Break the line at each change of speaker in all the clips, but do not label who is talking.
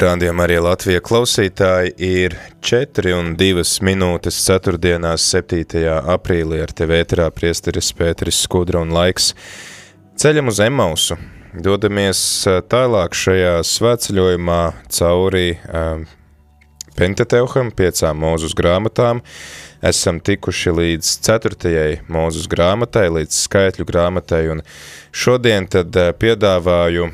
Rādījumā arī Latvija klausītāji ir 4 un 2 minūtes 4. 7. aprīlī ar tevi ēterā priesteris Pēteris Skudra un laiks ceļam uz Emausu. Dodamies tālāk šajā svētceļojumā cauri um, Pentateuham, piecām mūzus grāmatām. Esam tikuši līdz 4. mūzus grāmatai, līdz skaitļu grāmatai, un šodien tad piedāvāju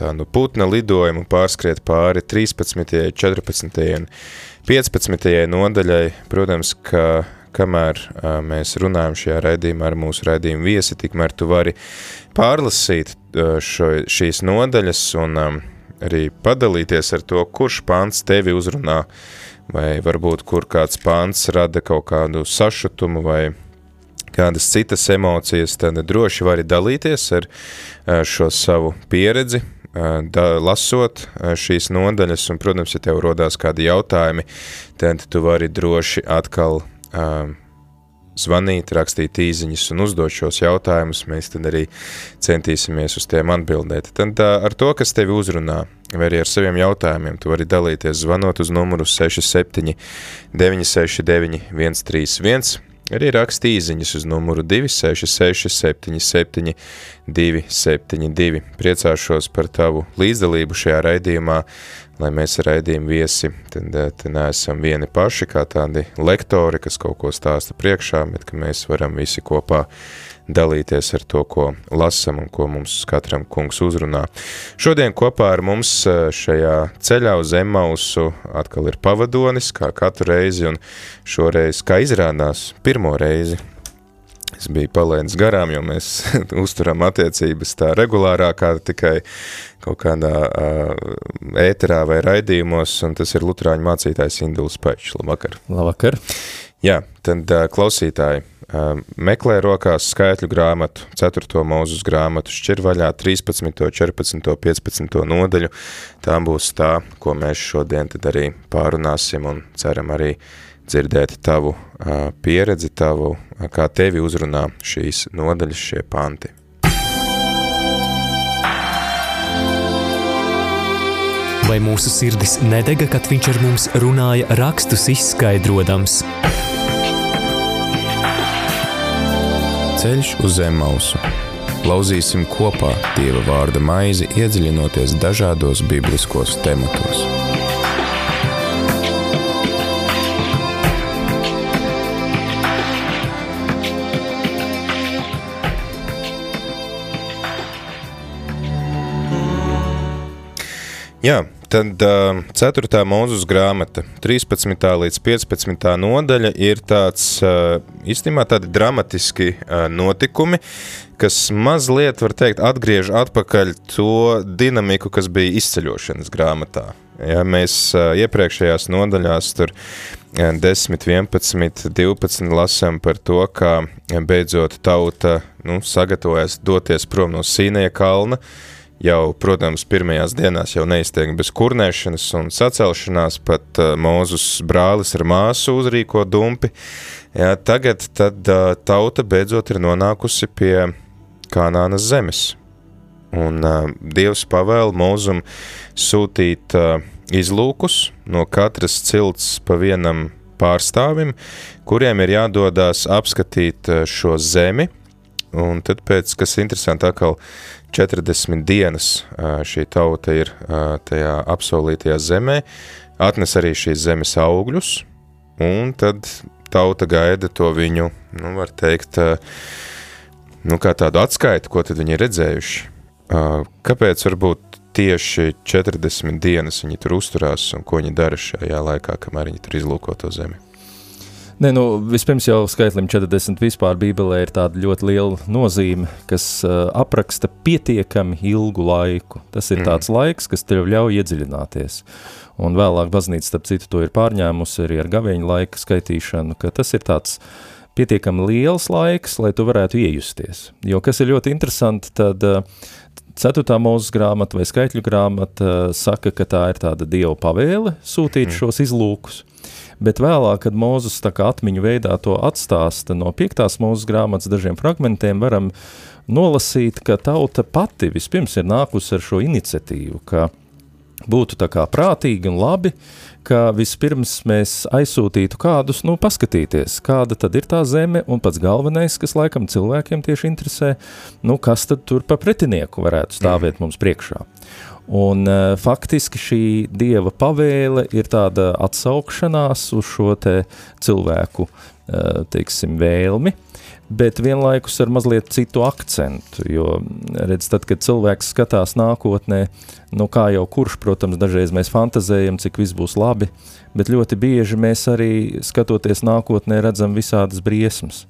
tādu putna lidojumu pārskriet pāri 13., 14. un 15. nodaļai. Protams, ka kamēr mēs runājam šajā raidījumā ar mūsu raidījumu viesi, tikmēr tu vari pārlasīt šo, šīs nodaļas un arī padalīties ar to, kurš pants tevi uzrunā, vai varbūt kur kāds pants rada kaut kādu sašutumu vai kādas citas emocijas, tad droši vari dalīties ar šo savu pieredzi, da, lasot šīs nodaļas, un, protams, ja tev rodās kādi jautājumi, tad tu vari droši atkal uh, zvanīt, rakstīt īziņas un uzdot šos jautājumus, mēs tad arī centīsimies uz tiem atbildēt. Tad uh, ar to, kas tevi uzrunā, vai arī ar saviem jautājumiem, tu vari dalīties zvanot uz numuru 67 969 131, Arī raksta īziņas uz numuru 266 77 272. Priecāšos par tavu līdzdalību šajā raidījumā, lai mēs raidījumu viesi, tad, tad neesam vieni paši kā tādi lektori, kas kaut ko stāsta priekšā, bet ka mēs varam visi kopā dalīties ar to, ko lasam un ko mums katram kungs uzrunā. Šodien kopā ar mums e, šajā ceļā uz Emmausu atkal ir pavadonis, kā katru reizi, un šoreiz, kā izrādās, pirmo reizi es biju palēdis garām, jo mēs uzturam attiecības tā regulārākā tikai kaut kādā uh, ēterā vai raidījumos, un tas ir Lutrāņu mācītājs Induls Pečs. Labvakar!
Labvakar!
Jā, tad uh, klausītāji, meklē rokās skaitļu grāmatu, 4. mūzus grāmatu, šķirvaļā 13., 14., 15. nodaļu. Tā būs tā, ko mēs šodien tad arī pārunāsim un ceram arī dzirdēt tavu pieredzi, tavu, kā tevi uzrunā šīs nodaļas, šie panti.
Vai mūsu sirdis nedega, kad viņš ar mums runāja rakstus izskaidrodams?
Ceļš uz zem mausu. Lauzīsim kopā Dieva vārda maizi, iedziļinoties dažādos bibliskos tematos. Jā, Tad uh, 4. mūzus grāmata, 13. līdz 15. nodaļa ir tāds uh, īstenībā tādi dramatiski uh, notikumi, kas mazliet, var teikt, atgriež atpakaļ to dinamiku, kas bija izceļošanas grāmatā. Ja mēs iepriekšējās nodaļās tur 10, 11, 12 lasām par to, kā beidzot tauta nu, sagatavojas doties prom no Sīnija kalna, uh, jau, protams, pirmajās dienās jau neiztiek bez kurnēšanas un sacelšanās, pat uh, Mūzus brālis ar māsu uzrīko dumpi. Jā, tagad tad uh, tauta beidzot ir nonākusi pie Kanānas zemes. Un uh, Dievs pavēl Mūzum sūtīt uh, izlūkus no katras cilts pa vienam pārstāvim, kuriem ir jādodās apskatīt uh, šo zemi, un tad pēc, kas interesanti, atkal 40 dienas šī tauta ir tajā apsolītajā zemē, atnes arī šīs zemes augļus, un tad tauta gaida to viņu, nu, var teikt, nu, kā tādu atskaitu, ko tad viņi ir redzējuši. Kāpēc varbūt tieši 40 dienas viņi tur uzturās un ko viņi dara šajā laikā, kamēr viņi tur izlūko to zemi?
Nē, nu, vispirms jau skaitlim 40 vispār Bībelē ir tāda ļoti liela nozīme, kas uh, apraksta pietiekami ilgu laiku. Tas ir mm. tāds laiks, kas tev ļauj iedziļināties. Un vēlāk baznīca, starp citu, to ir pārņēmusi arī ar gaveņu laika skaitīšanu, ka tas ir tāds pietiekami liels laiks, lai tu varētu iejusties. Jo kas ir ļoti interesanti, tad uh, Ceturtā mūzes grāmata vai skaitļu grāmata uh, saka, ka tā ir tāda dieva pavēle sūtīt mm. šos izlūkus bet vēlāk, kad kā atmiņu veidā to atstāsta no piektās mūzes grāmatas dažiem fragmentiem, varam nolasīt, ka tauta pati vispirms ir nākusi ar šo iniciatīvu, ka būtu tā kā prātīgi un labi, ka vispirms mēs aizsūtītu kādus, nu, paskatīties, kāda tad ir tā zeme, un pats galvenais, kas laikam cilvēkiem tieši interesē, nu, kas tad tur pa pretinieku varētu stāvēt mm. mums priekšā. Un uh, faktiski šī dieva pavēle ir tāda atsaukšanās uz šo cilvēku, uh, teiksim, vēlmi, bet vienlaikus ar mazliet citu akcentu, jo, redz, tad, kad cilvēks skatās nākotnē, nu kā jau kurš, protams, dažreiz mēs fantazējam, cik viss būs labi, bet ļoti bieži mēs arī skatoties nākotnē redzam visādas briesmas.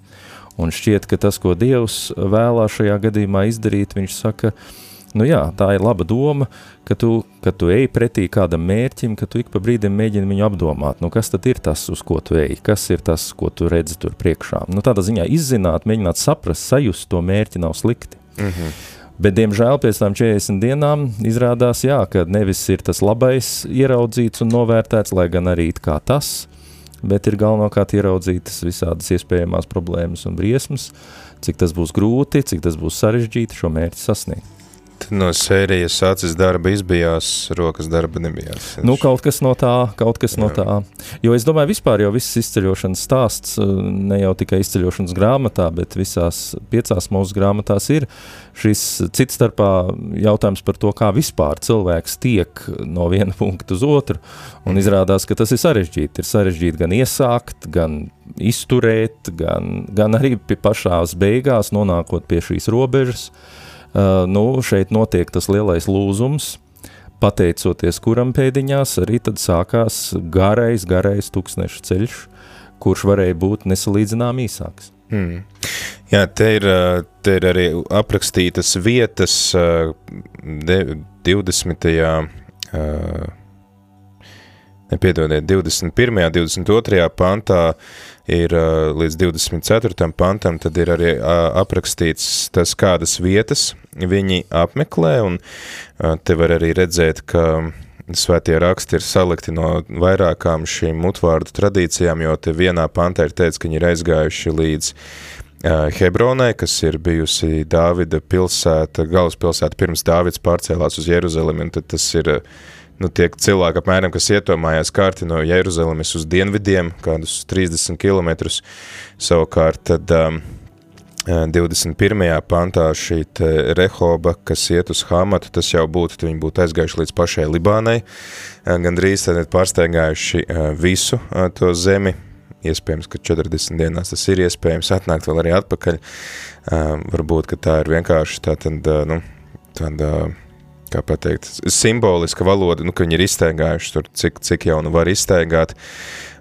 Un šķiet, ka tas, ko Dievs vēlā šajā gadījumā izdarīt, viņš saka, uh, Nu jā, tā ir laba doma, ka tu, ka tu ej pretī kādam mērķim, ka tu ik pa brīdim mēģini viņu apdomāt. Nu, kas tad ir tas, uz ko tu ej? Kas ir tas, ko tu redzi tur priekšā? Nu, tādā ziņā izzināt, mēģināt saprast, sajust to mērķi nav slikti. Mm -hmm. Bet, diemžēl, pēc tam 40 dienām izrādās, jā, ka nevis ir tas labais ieraudzīts un novērtēts, lai gan arī kā tas, bet ir galvenokārt ieraudzītas visādas iespējamās problēmas un briesmas, cik tas būs grūti, cik tas būs sarežģīti šo mērķi sasniegt
no sērijas acis darba izbijās, rokas darba nebijās.
Nu, kaut kas no tā, kaut kas Jā. no tā. Jo es domāju, vispār jau viss izceļošanas stāsts, eh, ne jau tikai izceļošanas grāmatā, bet visās piecās mūsu grāmatās ir šis cits starpā jautājums par to, kā vispār cilvēks tiek no viena punkta uz otru, un izrādās, ka tas ir sarežģīti. Ir sarežģīti gan iesākt, gan izturēt, gan, gan arī pie pašās beigās nonākot pie šīs robežas, Uh, nu, šeit notiek tas lielais lūzums, pateicoties kuram pēdiņās arī tad sākās garais, garais tūkstneša ceļš, kurš varēja būt nesalīdzinām īsāks. Hmm.
Jā, te ir, te ir arī aprakstītas vietas 20. Nepiedodiet, 21. un 22. pantā ir līdz 24. pantam, tad ir arī aprakstīts tas, kādas vietas viņi apmeklē, un te var arī redzēt, ka svētie raksti ir salikti no vairākām šīm mutvārdu tradīcijām, jo te vienā pantā ir teicis, ka viņi ir aizgājuši līdz Hebronai, kas ir bijusi Dāvida pilsēta, galvaspilsēta pirms Dāvids pārcēlās uz Jeruzalemi, un tad tas ir nu, tiek cilvēki apmēram, kas ietomājās kārti no Jeruzalemes uz dienvidiem, kādus 30 km, savukārt tad um, 21. pantā šī rehoba, kas iet uz Hamatu, tas jau būtu, viņi būtu aizgājuši līdz pašai Libānai, gandrīz tad pārsteigājuši visu to zemi, iespējams, ka 40 dienās tas ir iespējams. Atnākt vēl arī atpakaļ, varbūt, ka tā ir vienkārši tā tad, nu, tāda, kā pateikt, simboliska valoda, nu, ka viņi ir izsteigājuši tur, cik, cik jau nu var izsteigāt,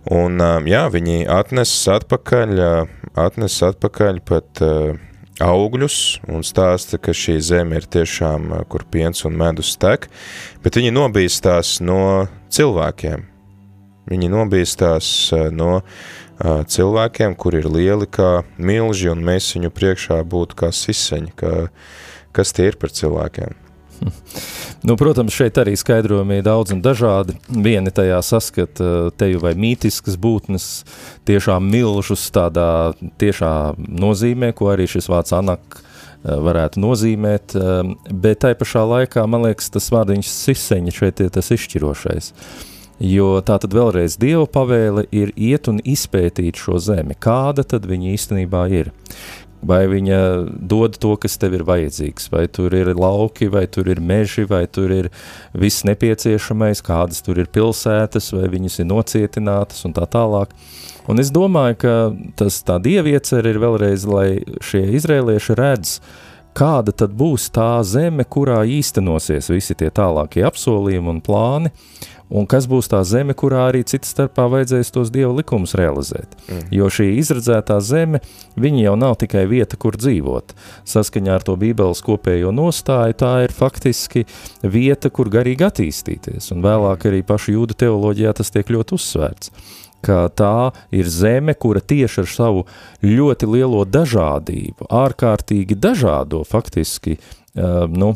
un jā, viņi atnes atpakaļ, atnes atpakaļ pat augļus un stāsta, ka šī zeme ir tiešām, kur piens un medus tek, bet viņi nobīstās no cilvēkiem. Viņi nobīstās no cilvēkiem, kur ir lieli kā milži, un mēs viņu priekšā būtu kā siseņi, ka, kas tie ir par cilvēkiem.
Nu, protams, šeit arī skaidrojumi ir daudz un dažādi. Vieni tajā saskata eh, teju vai mītiskas būtnes, tiešām milžus tādā tiešā nozīmē, ko arī šis vārds anak eh, varētu nozīmēt, eh, bet tai pašā laikā, man liekas, tas vārdiņš siseņa šeit ir tas izšķirošais. Jo tā tad vēlreiz Dieva pavēle ir iet un izpētīt šo zemi, kāda tad viņa īstenībā ir vai viņa dod to, kas tev ir vajadzīgs, vai tur ir lauki, vai tur ir meži, vai tur ir viss nepieciešamais, kādas tur ir pilsētas, vai viņas ir nocietinātas un tā tālāk. Un es domāju, ka tas tā dieviecer ir vēlreiz, lai šie izrēlieši redz, kāda tad būs tā zeme, kurā īstenosies visi tie tālākie apsolījumi un plāni, un kas būs tā zeme, kurā arī citas starpā vajadzēs tos dieva likumus realizēt. Mm. Jo šī izredzētā zeme, viņa jau nav tikai vieta, kur dzīvot. Saskaņā ar to bībeles kopējo nostāju, tā ir faktiski vieta, kur garīgi attīstīties, un vēlāk arī pašu jūda teoloģijā tas tiek ļoti uzsvērts ka tā ir zeme, kura tieši ar savu ļoti lielo dažādību, ārkārtīgi dažādo faktiski, uh, nu,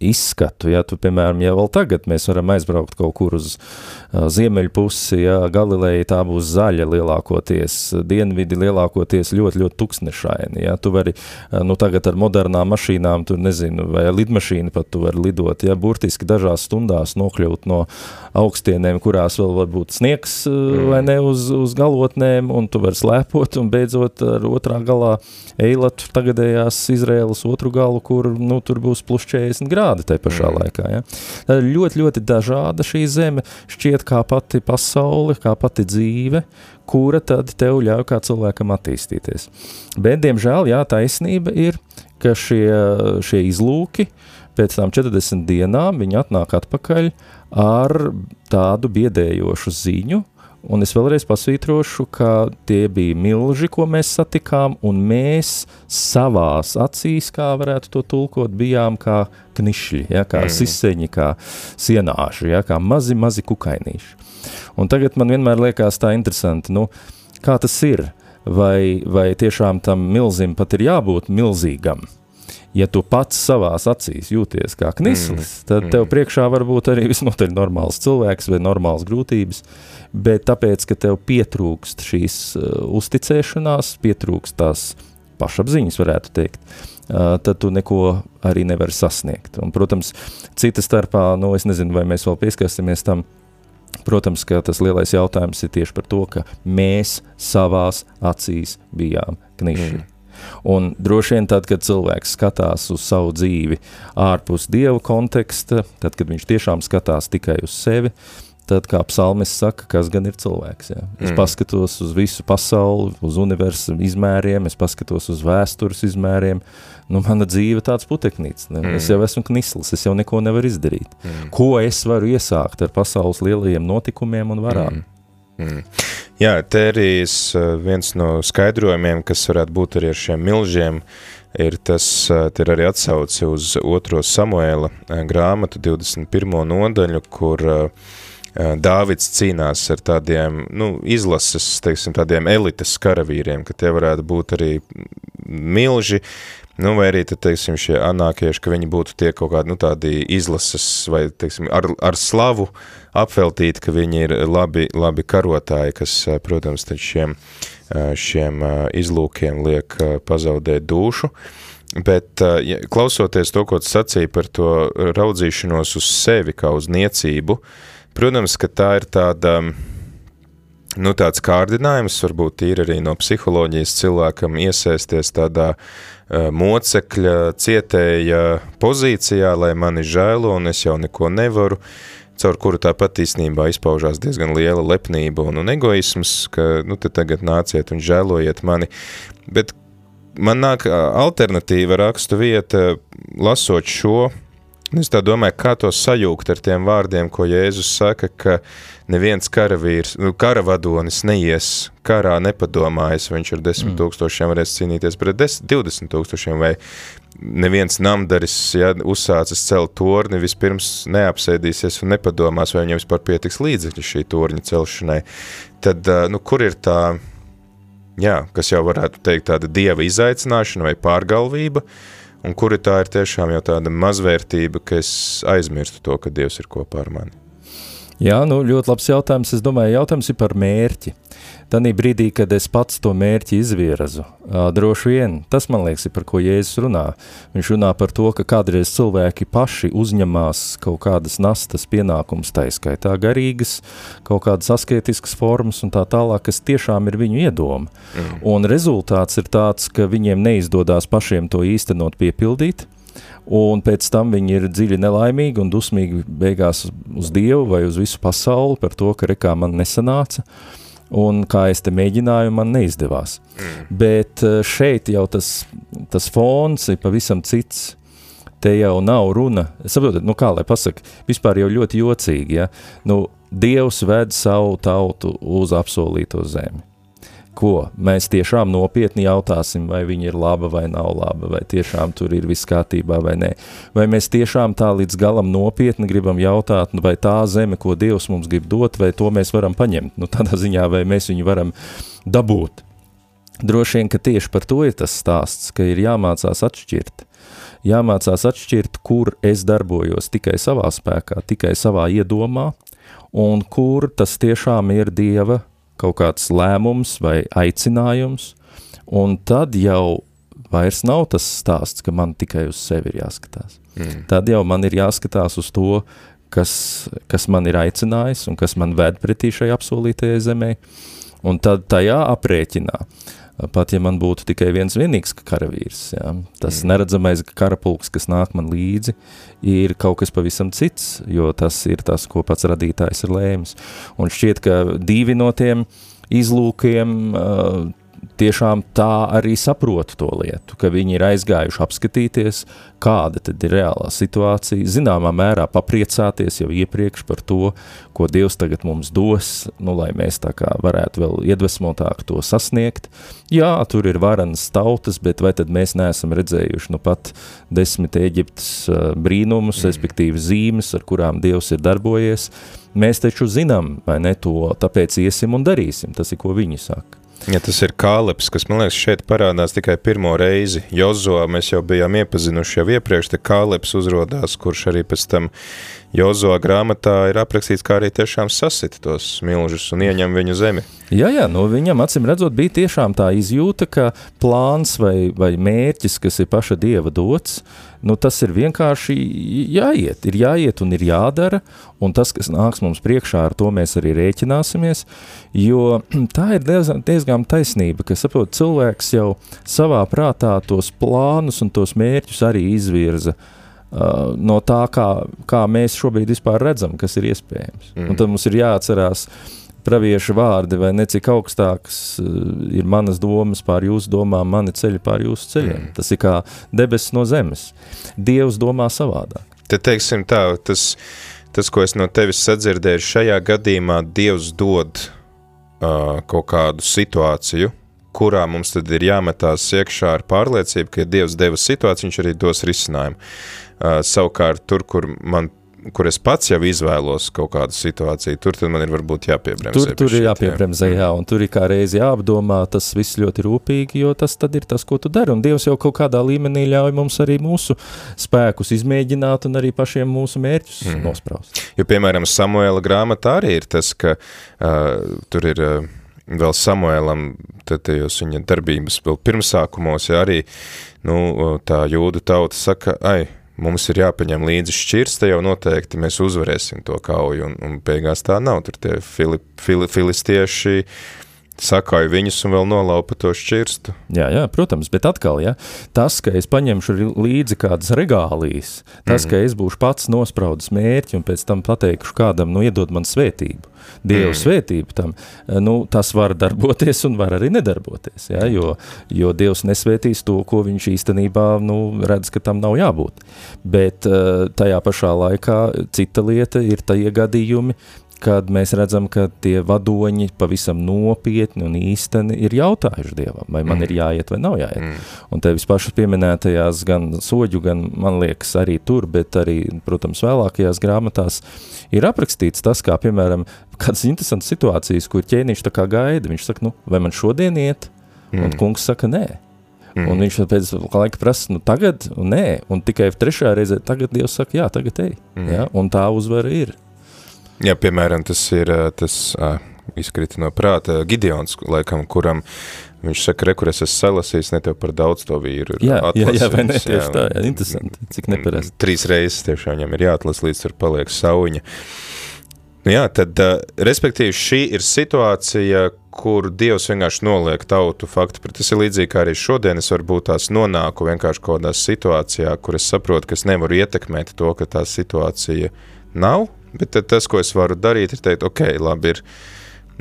izskatu. Ja tu, piemēram, ja vēl tagad mēs varam aizbraukt kaut kur uz uh, ziemeļu pusi, ja Galileja tā būs zaļa lielākoties, dienvidi lielākoties ļoti, ļoti tuksnešaini. Ja tu vari, uh, nu tagad ar modernām mašīnām, tu nezinu, vai lidmašīnu pat tu vari lidot, ja burtiski dažās stundās nokļūt no augstienēm, kurās vēl var būt sniegs mm. vai ne uz, uz galotnēm, un tu vari slēpot, un beidzot ar otrā galā eilatu tagadējās Izraēlas otru galu, kur, nu, tur būs plus 40 grādi tajā pašā mm. laikā. Ja? Tā ir ļoti, ļoti dažāda šī zeme, šķiet kā pati pasaule, kā pati dzīve, kura tad tev ļauj kā cilvēkam attīstīties. Bet, diemžēl, jā, taisnība ir, ka šie, šie izlūki pēc tām 40 dienām viņi atnāk atpakaļ ar tādu biedējošu ziņu, Un es vēlreiz pasvītrošu, ka tie bija milži, ko mēs satikām, un mēs savās acīs, kā varētu to tulkot, bijām kā knišļi, ja, kā mm. siseņi, kā sienāši, ja, kā mazi, mazi kukainīši. Un tagad man vienmēr liekas tā interesanti, nu, kā tas ir, vai, vai tiešām tam milzim pat ir jābūt milzīgam, ja tu pats savās acīs jūties kā knislis, mm. tad tev mm. priekšā var būt arī visnotaļ normāls cilvēks vai normāls grūtības, bet tāpēc, ka tev pietrūkst šīs uh, uzticēšanās, pietrūkst tās pašapziņas, varētu teikt, uh, tad tu neko arī nevari sasniegt. Un, protams, cita starpā, nu, es nezinu, vai mēs vēl pieskarsimies tam, Protams, ka tas lielais jautājums ir tieši par to, ka mēs savās acīs bijām kniši. Mm. Un droši vien tad, kad cilvēks skatās uz savu dzīvi ārpus dieva konteksta, tad, kad viņš tiešām skatās tikai uz sevi, tad, kā psalmis saka, kas gan ir cilvēks. Ja? Es mm. paskatos uz visu pasauli, uz universu izmēriem, es paskatos uz vēstures izmēriem. Nu, mana dzīve ir tāds puteknīts. Ne? Mm. Es jau esmu knisls, es jau neko nevaru izdarīt. Mm. Ko es varu iesākt ar pasaules lielajiem notikumiem un varām? Mm.
Mm. Jā, te arī viens no skaidrojumiem, kas varētu būt arī ar šiem milžiem, ir tas, ir arī atsauci uz otro Samuēla grāmatu 21. nodaļu, kur Dāvids cīnās ar tādiem, nu, izlases, teiksim, tādiem elites karavīriem, ka tie varētu būt arī milži, nu, vai arī, tad, teiksim, šie anākieši, ka viņi būtu tie kaut kādi, nu, tādi izlases vai, teiksim, ar, ar slavu apveltīti, ka viņi ir labi, labi karotāji, kas, protams, tad šiem, šiem izlūkiem liek pazaudēt dušu. Bet, ja, klausoties to, ko tu sacīji par to raudzīšanos uz sevi kā uz niecību, Protams, ka tā ir tāda, nu, tāds kārdinājums, varbūt ir arī no psiholoģijas cilvēkam iesaisties tādā mocekļa, cietēja pozīcijā, lai mani žēlo un es jau neko nevaru, caur kuru tāpat īstenībā izpaužās diezgan liela lepnība un, un egoisms, ka, nu, te tagad nāciet un žēlojiet mani, bet man nāk alternatīva rakstu vieta, lasot šo, Es tā domāju, kā to sajūgt ar tiem vārdiem, ko Jēzus saka, ka neviens karavīrs, nu, karavadonis neies karā nepadomājas, viņš ar desmit mm. tūkstošiem varēs cīnīties pret des, 20 tūkstošiem, vai neviens namdaris, ja uzsācis celt torni, vispirms neapsēdīsies un nepadomās, vai viņam vispār pietiks līdzekļi šī torņa celšanai. Tad, nu, kur ir tā, jā, kas jau varētu teikt tāda dieva izaicināšana vai pārgalvība, un kuri tā ir tiešām jau tāda mazvērtība, ka es aizmirstu to, ka Dievs ir kopā ar mani.
Jā, nu, ļoti labs jautājums. Es domāju, jautājums ir par mērķi. Tanī brīdī, kad es pats to mērķi izvirzu, droši vien tas, man liekas, ir par ko Jēzus runā. Viņš runā par to, ka kādreiz cilvēki paši uzņemās kaut kādas nastas pienākums, taiskaitā garīgas, kaut kādas asketiskas formas un tā tālāk, kas tiešām ir viņu iedoma. Mm. Un rezultāts ir tāds, ka viņiem neizdodas pašiem to īstenot piepildīt, un pēc tam viņi ir dziļi nelaimīgi un dusmīgi beigās uz Dievu vai uz visu pasauli par to, ka rekā man nesanāca. Un kā es te mēģināju, man neizdevās. Mm. Bet eh, šeit jau tas, tas fons ir pavisam cits. Te jau nav runa, saprotat, nu kā lai pasaka, vispār jau ļoti jocīgi, ja? Nu, Dievs ved savu tautu uz apsolīto zemi. Ko mēs tiešām nopietni jautāsim, vai viņa ir laba vai nav laba, vai tiešām tur ir viss kārtībā vai nē. Vai mēs tiešām tā līdz galam nopietni gribam jautāt, vai tā zeme, ko Dievs mums grib dot, vai to mēs varam paņemt. Nu, tādā ziņā, vai mēs viņu varam dabūt. Droši vien, ka tieši par to ir tas stāsts, ka ir jāmācās atšķirt. Jāmācās atšķirt, kur es darbojos tikai savā spēkā, tikai savā iedomā, un kur tas tiešām ir Dieva kaut kāds lēmums vai aicinājums, un tad jau vairs nav tas stāsts, ka man tikai uz sevi ir jāskatās. Mm. Tad jau man ir jāskatās uz to, kas, kas man ir aicinājis un kas man ved pretī šai apsolītajai zemē, un tad tajā aprēķinā uh, pat ja man būtu tikai viens vienīgs karavīrs. Jā. Tas mm. neredzamais karapulks, kas nāk man līdzi, ir kaut kas pavisam cits, jo tas ir tas, ko pats radītājs ir lēmis. Un šķiet, ka divi no tiem izlūkiem uh, tiešām tā arī saprotu to lietu, ka viņi ir aizgājuši apskatīties, kāda tad ir reālā situācija, zināmā mērā papriecāties jau iepriekš par to, ko Dievs tagad mums dos, nu, lai mēs tā kā varētu vēl iedvesmotāk to sasniegt. Jā, tur ir varenas tautas, bet vai tad mēs neesam redzējuši nu pat desmit Eģiptes brīnumus, mm. respektīvi zīmes, ar kurām Dievs ir darbojies, mēs taču zinām, vai ne to, tāpēc iesim un darīsim, tas ir, ko viņi saka.
Ja tas ir kāleps, kas man liekas šeit parādās tikai pirmo reizi. Jozo mēs jau bijām iepazinuši jau iepriekš, te kāleps uzrodās, kurš arī pēc tam Jozo grāmatā ir aprakstīts, kā arī tiešām sasita tos milžus un ieņem viņu zemi.
Jā, jā, nu viņam acīm redzot bija tiešām tā izjūta, ka plāns vai, vai mērķis, kas ir paša Dieva dots, nu tas ir vienkārši jāiet, ir jāiet un ir jādara, un tas, kas nāks mums priekšā, ar to mēs arī rēķināsimies, jo tā ir diezgan, diezgan taisnība, ka, saprot, cilvēks jau savā prātā tos plānus un tos mērķus arī izvirza, uh, Uh, no tā, kā, kā mēs šobrīd vispār redzam, kas ir iespējams. Mm. Un tad mums ir jāatcerās pravieša vārdi, vai ne cik augstāks uh, ir manas domas pār jūsu domām, mani ceļi pār jūsu ceļiem. Mm. Tas ir kā debesis no zemes. Dievs domā savādāk.
Te teiksim tā, tas, tas, ko es no tevis sadzirdēju, šajā gadījumā Dievs dod uh, kaut kādu situāciju, kurā mums tad ir jāmetās iekšā ar pārliecību, ka ja Dievs deva situāciju, viņš arī dos risinājumu. Uh, savukārt, tur, kur man kur es pats jau izvēlos kaut kādu situāciju, tur man ir varbūt jāpiebremzē.
Tur, tur ir jāpiebremzē, jā. jā, un tur ir kā reizi jāapdomā tas viss ļoti rūpīgi, jo tas tad ir tas, ko tu dari, un Dievs jau kaut kādā līmenī ļauj mums arī mūsu spēkus izmēģināt un arī pašiem mūsu mērķus mm. nospraust.
Jo, piemēram, Samuela grāmatā arī ir tas, ka uh, tur ir uh, vēl Samuēlam, tad tajos viņa darbības pirmsākumos, ja arī, nu, tā jūda tauta saka, ai, mums ir jāpaņem līdzi šķirs, te jau noteikti mēs uzvarēsim to kauju, un, un beigās tā nav, tur tie fili, fili, filistieši sakāju viņus un vēl nolaupa to šķirstu.
Jā, jā, protams, bet atkal, ja, tas, ka es paņemšu līdzi kādas regālijas, tas, mm. ka es būšu pats nospraudis mērķi un pēc tam pateikšu kādam, nu, iedod man svētību, Dievu mm. svētību tam, nu, tas var darboties un var arī nedarboties, ja, jo, jo Dievs nesvētīs to, ko viņš īstenībā, nu, redz, ka tam nav jābūt. Bet eh, tajā pašā laikā cita lieta ir tie gadījumi, kad mēs redzam, ka tie vadoņi pavisam nopietni un īsteni ir jautājuši Dievam, vai man mm. ir jāiet vai nav jāiet. Mm. Un tevis pašas pieminētajās gan soģu, gan, man liekas, arī tur, bet arī, protams, vēlākajās grāmatās ir aprakstīts tas, kā, piemēram, kādas interesantas situācijas, kur ķēniņš tā kā gaida, viņš saka, nu, vai man šodien iet? Mm. Un kungs saka, nē. Mm. Un viņš pēc laika prasa, nu tagad, un nē, un tikai trešajā reizē tagad Dievs saka, jā, tagad ej. Mm. Ja? Un tā uzvara ir.
Jā, piemēram, tas ir tas uh, izkrita no prāta Gideons, laikam, kuram viņš saka, rekur es esmu salasījis, ne tev par daudz to vīru
ir jā, atlasījis. Jā, jā, vai ne, tieši jā, tā, jā, interesanti, cik neparasti.
Trīs reizes tiešām viņam ir jāatlas, līdz tur paliek sauņa. Nu jā, tad, respektīvi, šī ir situācija, kur Dievs vienkārši noliek tautu faktu, bet tas ir līdzīgi kā arī šodien es varbūt tās nonāku vienkārši kaut kādā situācijā, kur es saprotu, ka es nevaru ietekmēt to, ka tā situācija nav, Bet tas, ko es varu darīt, ir teikt, ok, labi, ir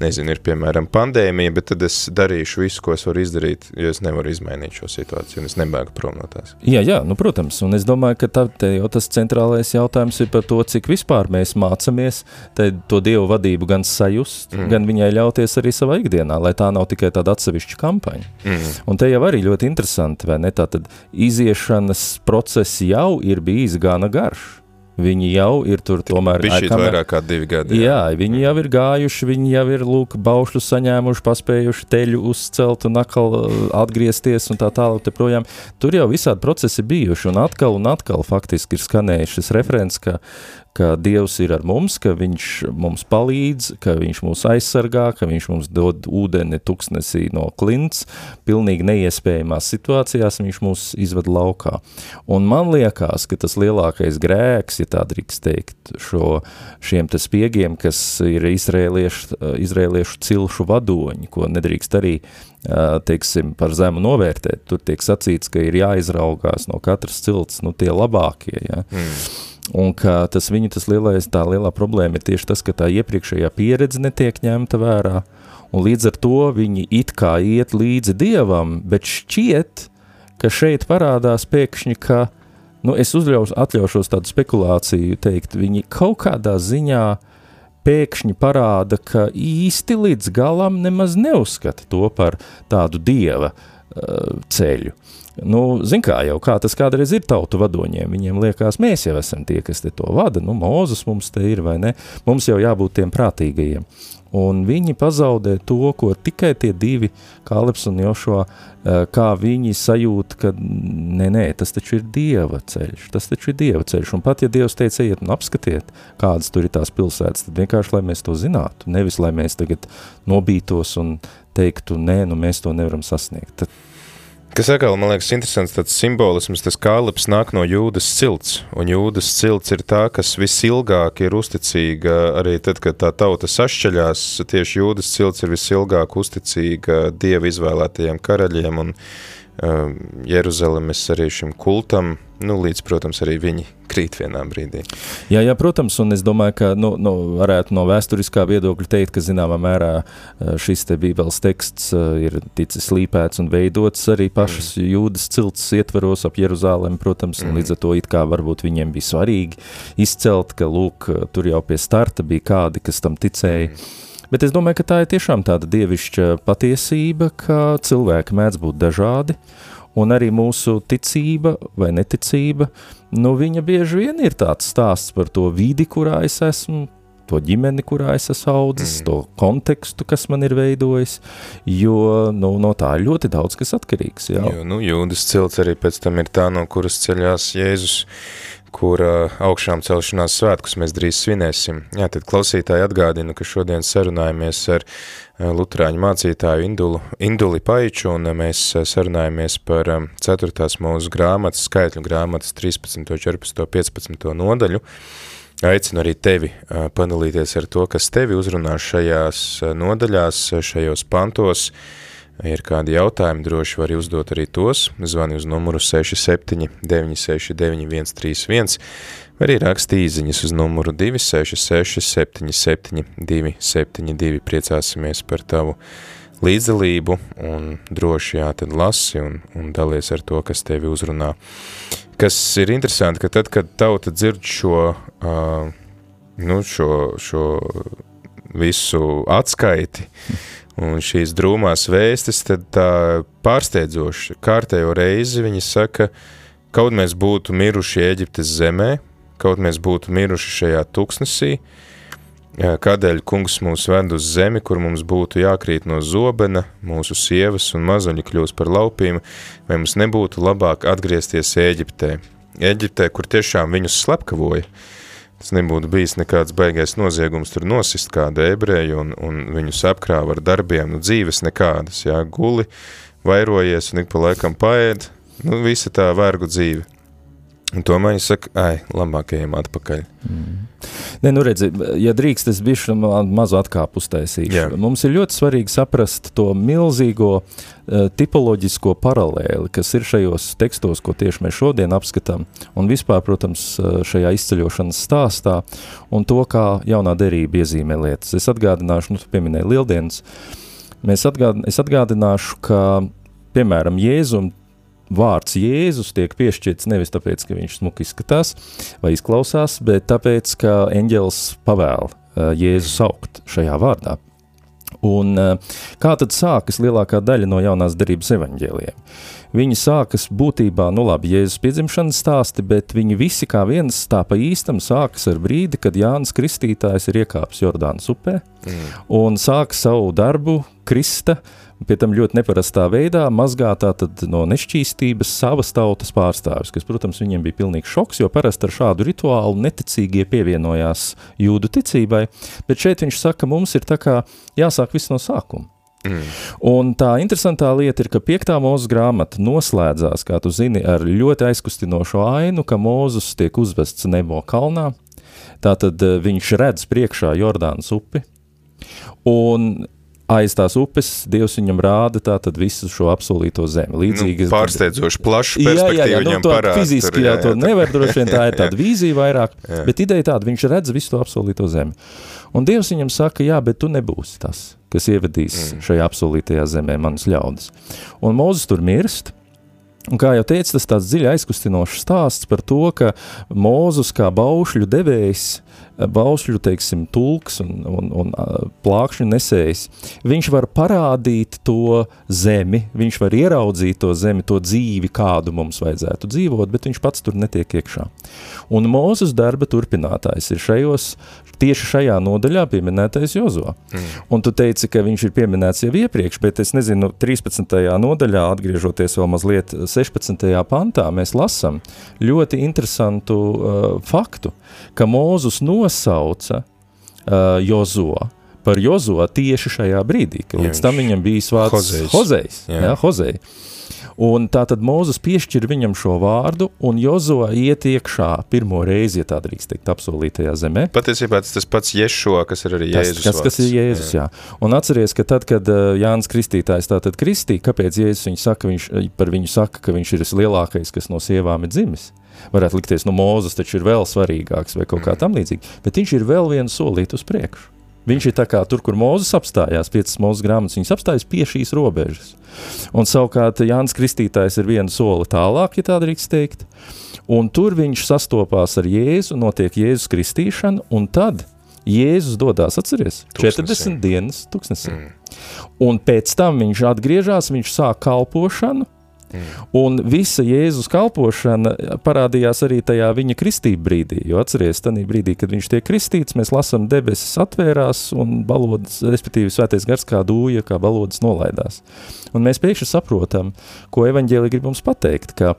nezinu, ir piemēram pandēmija, bet tad es darīšu visu, ko es varu izdarīt, jo es nevaru izmainīt šo situāciju, un es nebēgu prom no tās.
Jā, jā, nu, protams, un es domāju, ka tā, jau tas centrālais jautājums ir par to, cik vispār mēs mācamies to Dievu vadību gan sajust, mm. gan viņai ļauties arī savā ikdienā, lai tā nav tikai tāda atsevišķa kampaņa. Mm. Un te jau arī ļoti interesanti, vai ne, tātad iziešanas process jau ir bijis gana garš. Viņi jau ir tur tomēr.
Šī vairāk kā divi gadi.
Jā. jā, viņi jau ir gājuši, viņi jau ir, lūk, baušļu saņēmuši, paspējuši teļu uzcelt un atkal uh, atgriezties un tā tālāk projām. Tur jau visādi procesi bijuši un atkal un atkal faktiski ir skanējis šis referents, ka ka Dievs ir ar mums, ka Viņš mums palīdz, ka Viņš mūs aizsargā, ka Viņš mums dod ūdeni tuksnesī no klints, pilnīgi neiespējamās situācijās Viņš mūs izved laukā. Un man liekas, ka tas lielākais grēks, ja tā drīkst teikt, šo, šiem te spiegiem, kas ir izrēliešu, izrēliešu cilšu vadoņi, ko nedrīkst arī teiksim, par zemu novērtēt. Tur tiek sacīts, ka ir jāizraugās no katras cilts, nu tie labākie, ja. Mm. Un ka tas viņa tas lielais, tā lielā problēma ir tieši tas, ka tā iepriekšējā pieredze netiek ņemta vērā, un līdz ar to viņi it kā iet līdzi Dievam, bet šķiet, ka šeit parādās pēkšņi, ka, nu es uzļaus, atļaušos tādu spekulāciju teikt, viņi kaut kādā ziņā pēkšņi parāda, ka īsti līdz galam nemaz neuzskata to par tādu Dieva uh, ceļu. Nu, zin kā jau, kā tas kādreiz ir tautu vadoņiem, viņiem liekas, mēs jau esam tie, kas to vada, nu, Mūzes mums te ir, vai ne, mums jau jābūt tiem prātīgajiem. Un viņi pazaudē to, ko tikai tie divi, Kāleps un Jošo, eh, kā viņi sajūt, ka nē, nē, tas taču ir Dieva ceļš, tas taču ir Dieva ceļš. Un pat, ja Dievs teica, ejiet un apskatiet, kādas tur ir tās pilsētas, tad vienkārši, lai mēs to zinātu, nevis, lai mēs tagad nobītos un teiktu, nē, nu mēs to nevaram sasniegt. Tad
Kas atkal, man liekas, interesants tāds simbolisms, tas kālips nāk no jūdas cilts, un jūdas cilts ir tā, kas visilgāk ir uzticīga, arī tad, kad tā tauta sašķeļās, tieši jūdas cilts ir visilgāk uzticīga Dieva izvēlētajiem karaļiem, un Jeruzalemes arī šim kultam, nu, līdz, protams, arī viņi krīt vienā brīdī.
Jā, jā, protams, un es domāju, ka, nu, nu varētu no vēsturiskā viedokļa teikt, ka zināmā mērā eh, šis te bībeles teksts eh, ir ticis slīpēts un veidots arī pašas mm. jūdas cilts ietveros ap Jeruzālēm, protams, mm. un līdz ar to it kā varbūt viņiem bija svarīgi izcelt, ka, lūk, tur jau pie starta bija kādi, kas tam ticēja. Mm. Bet es domāju, ka tā ir tiešām tāda dievišķa patiesība, ka cilvēki mēdz būt dažādi, uh, Un arī mūsu ticība vai neticība, nu, viņa bieži vien ir tāds stāsts par to vidi, kurā es esmu, to ģimeni, kurā es esmu audzis, mm. to kontekstu, kas man ir veidojis, jo nu, no tā ir ļoti daudz kas atkarīgs. Jā.
Jo, nu, jūdas cilts arī pēc tam ir tā, no kuras ceļās Jēzus kur augšām celšanās svētkus mēs drīz svinēsim. Jā, tad klausītāji atgādina, ka šodien sarunājamies ar luterāņu mācītāju Indulu, Induli Paiču, un mēs sarunājamies par 4. mūsu grāmatas, skaitļu grāmatas 13, 14, 15 nodaļu. Aicinu arī tevi padalīties ar to, kas tevi uzrunā šajās nodaļās, šajos pantos, ir kādi jautājumi, droši var uzdot arī tos. Zvani uz numuru 67 969 131, vai arī raksti īziņas uz numuru 266 77 272. Priecāsimies par tavu līdzdalību un droši jā, tad lasi un, un dalies ar to, kas tevi uzrunā. Kas ir interesanti, ka tad, kad tauta dzird šo, uh, nu, šo, šo visu atskaiti, Un šīs drūmās vēstis pārsteidzoši kārtējo reizi viņi saka, kaut mēs būtu miruši Eģiptes zemē, kaut mēs būtu miruši šajā tuksnesī, kādēļ kungs mūs ved uz zemi, kur mums būtu jākrīt no zobena, mūsu sievas un mazuļi kļūs par laupīm, vai mums nebūtu labāk atgriezties Eģiptē. Eģiptē, kur tiešām viņus slepkavoja, Tas nebūtu bijis nekāds baigais noziegums tur nosist kādu ebreju un, un viņus apkrāva ar darbiem, nu dzīves nekādas, jā, guli, vairojies un ik pa laikam paēd, nu visa tā vergu dzīve. Un tomēr viņi saka, ai, labāk ejam atpakaļ. Mm.
Ne, nu redzi, ja drīkst, es bišu mazu atkāpu uztaisīšu.
Jā.
Mums ir ļoti svarīgi saprast to milzīgo uh, tipoloģisko paralēli, kas ir šajos tekstos, ko tieši mēs šodien apskatām, un vispār, protams, uh, šajā izceļošanas stāstā, un to, kā jaunā derība iezīmē lietas. Es atgādināšu, nu, tu pieminēji lieldienas, Mēs atgād, es atgādināšu, ka, piemēram, Jēzum vārds Jēzus tiek piešķirts nevis tāpēc, ka viņš smuki izskatās vai izklausās, bet tāpēc, ka eņģels pavēl uh, Jēzu saukt šajā vārdā. Un uh, kā tad sākas lielākā daļa no jaunās derības evaņģēliem? Viņi sākas būtībā, nu labi, Jēzus piedzimšanas stāsti, bet viņi visi kā viens tā pa īstam sākas ar brīdi, kad Jānis Kristītājs ir iekāpis Jordānas upē mm. un sāk savu darbu Krista, pie tam ļoti neparastā veidā mazgātā no nešķīstības savas tautas pārstāvis, kas, protams, viņiem bija pilnīgs šoks, jo parasti ar šādu rituālu neticīgie pievienojās jūdu ticībai, bet šeit viņš saka, mums ir jāsāk viss no sākuma. Mm. Un tā interesantā lieta ir, ka piektā mūzes grāmata noslēdzās, kā tu zini, ar ļoti aizkustinošu ainu, ka Mūzus tiek uzvests Nebo kalnā. Tātad eh, viņš redz priekšā Jordānas upi, un aiz tās upes Dievs viņam rāda tātad visu šo apsolīto zemi. Līdzīgi,
nu, pārsteidzoši plašu perspektīvu jā, jā, jā, nu, viņam parāda.
Fiziski tur, jā, jā, to nevar droši vien, tā ir tāda vīzija vairāk, jā. bet ideja tāda, viņš redz visu to apsolīto zemi. Un Dievs viņam saka, jā, bet tu nebūsi tas, kas ievedīs mm. šajā apsolītajā zemē manas ļaudis. Un Mūzes tur mirst, Un kā jau teicu, tas tāds dziļi aizkustinošs stāsts par to, ka Mūzus kā baušļu devējs baušļu, teiksim, tulks un, un, un plākšņu nesējs, viņš var parādīt to zemi, viņš var ieraudzīt to zemi, to dzīvi, kādu mums vajadzētu dzīvot, bet viņš pats tur netiek iekšā. Un Mūzes darba turpinātājs ir šajos, tieši šajā nodaļā pieminētais Jozo. Mm. Un tu teici, ka viņš ir pieminēts jau iepriekš, bet es nezinu, 13. nodaļā, atgriežoties vēl mazliet 16. pantā, mēs lasam ļoti interesantu uh, faktu, ka Mūzus nosauca uh, Jozo par Jozo tieši šajā brīdī, ka līdz tam viņam bija vārds Hozejs. Jā. Jā, Un tā tad Mūzes piešķir viņam šo vārdu, un Jozo iet iekšā pirmo reizi, ja tā drīkst teikt, apsolītajā zemē.
Patiesībā tas tas pats Ješo, kas ir arī Jēzus.
Tas, kas, kas ir Jēzus, jā. jā. Un atceries, ka tad, kad uh, Jānis Kristītājs tātad kristī, kāpēc Jēzus viņu saka, viņš, par viņu saka, ka viņš ir vislielākais, kas no sievām ir dzimis? Varētu likties, nu, Mūzes taču ir vēl svarīgāks vai kaut kā tam līdzīga, bet viņš ir vēl vienu solīt uz priekšu. Viņš ir tā kā tur, kur Mūzes apstājās, piecas mūzes grāmatas, viņas apstājas pie šīs robežas. Un savukārt Jānis Kristītājs ir vienu soli tālāk, ja tā drīkst teikt, un tur viņš sastopās ar Jēzu, notiek Jēzus kristīšana, un tad Jēzus dodas, atceries, tuksnesī. 40 dienas tuksnesī. Mm. Un pēc tam viņš atgriežas, viņš sāk kalpošanu, Mm. Un visa Jēzus kalpošana parādījās arī tajā viņa kristība brīdī, jo atceries, tajā brīdī, kad viņš tiek kristīts, mēs lasām debesis atvērās un balodas, respektīvi svētais gars kā dūja, kā balodas nolaidās. Un mēs pēkšņi saprotam, ko evaņģēli grib mums pateikt, ka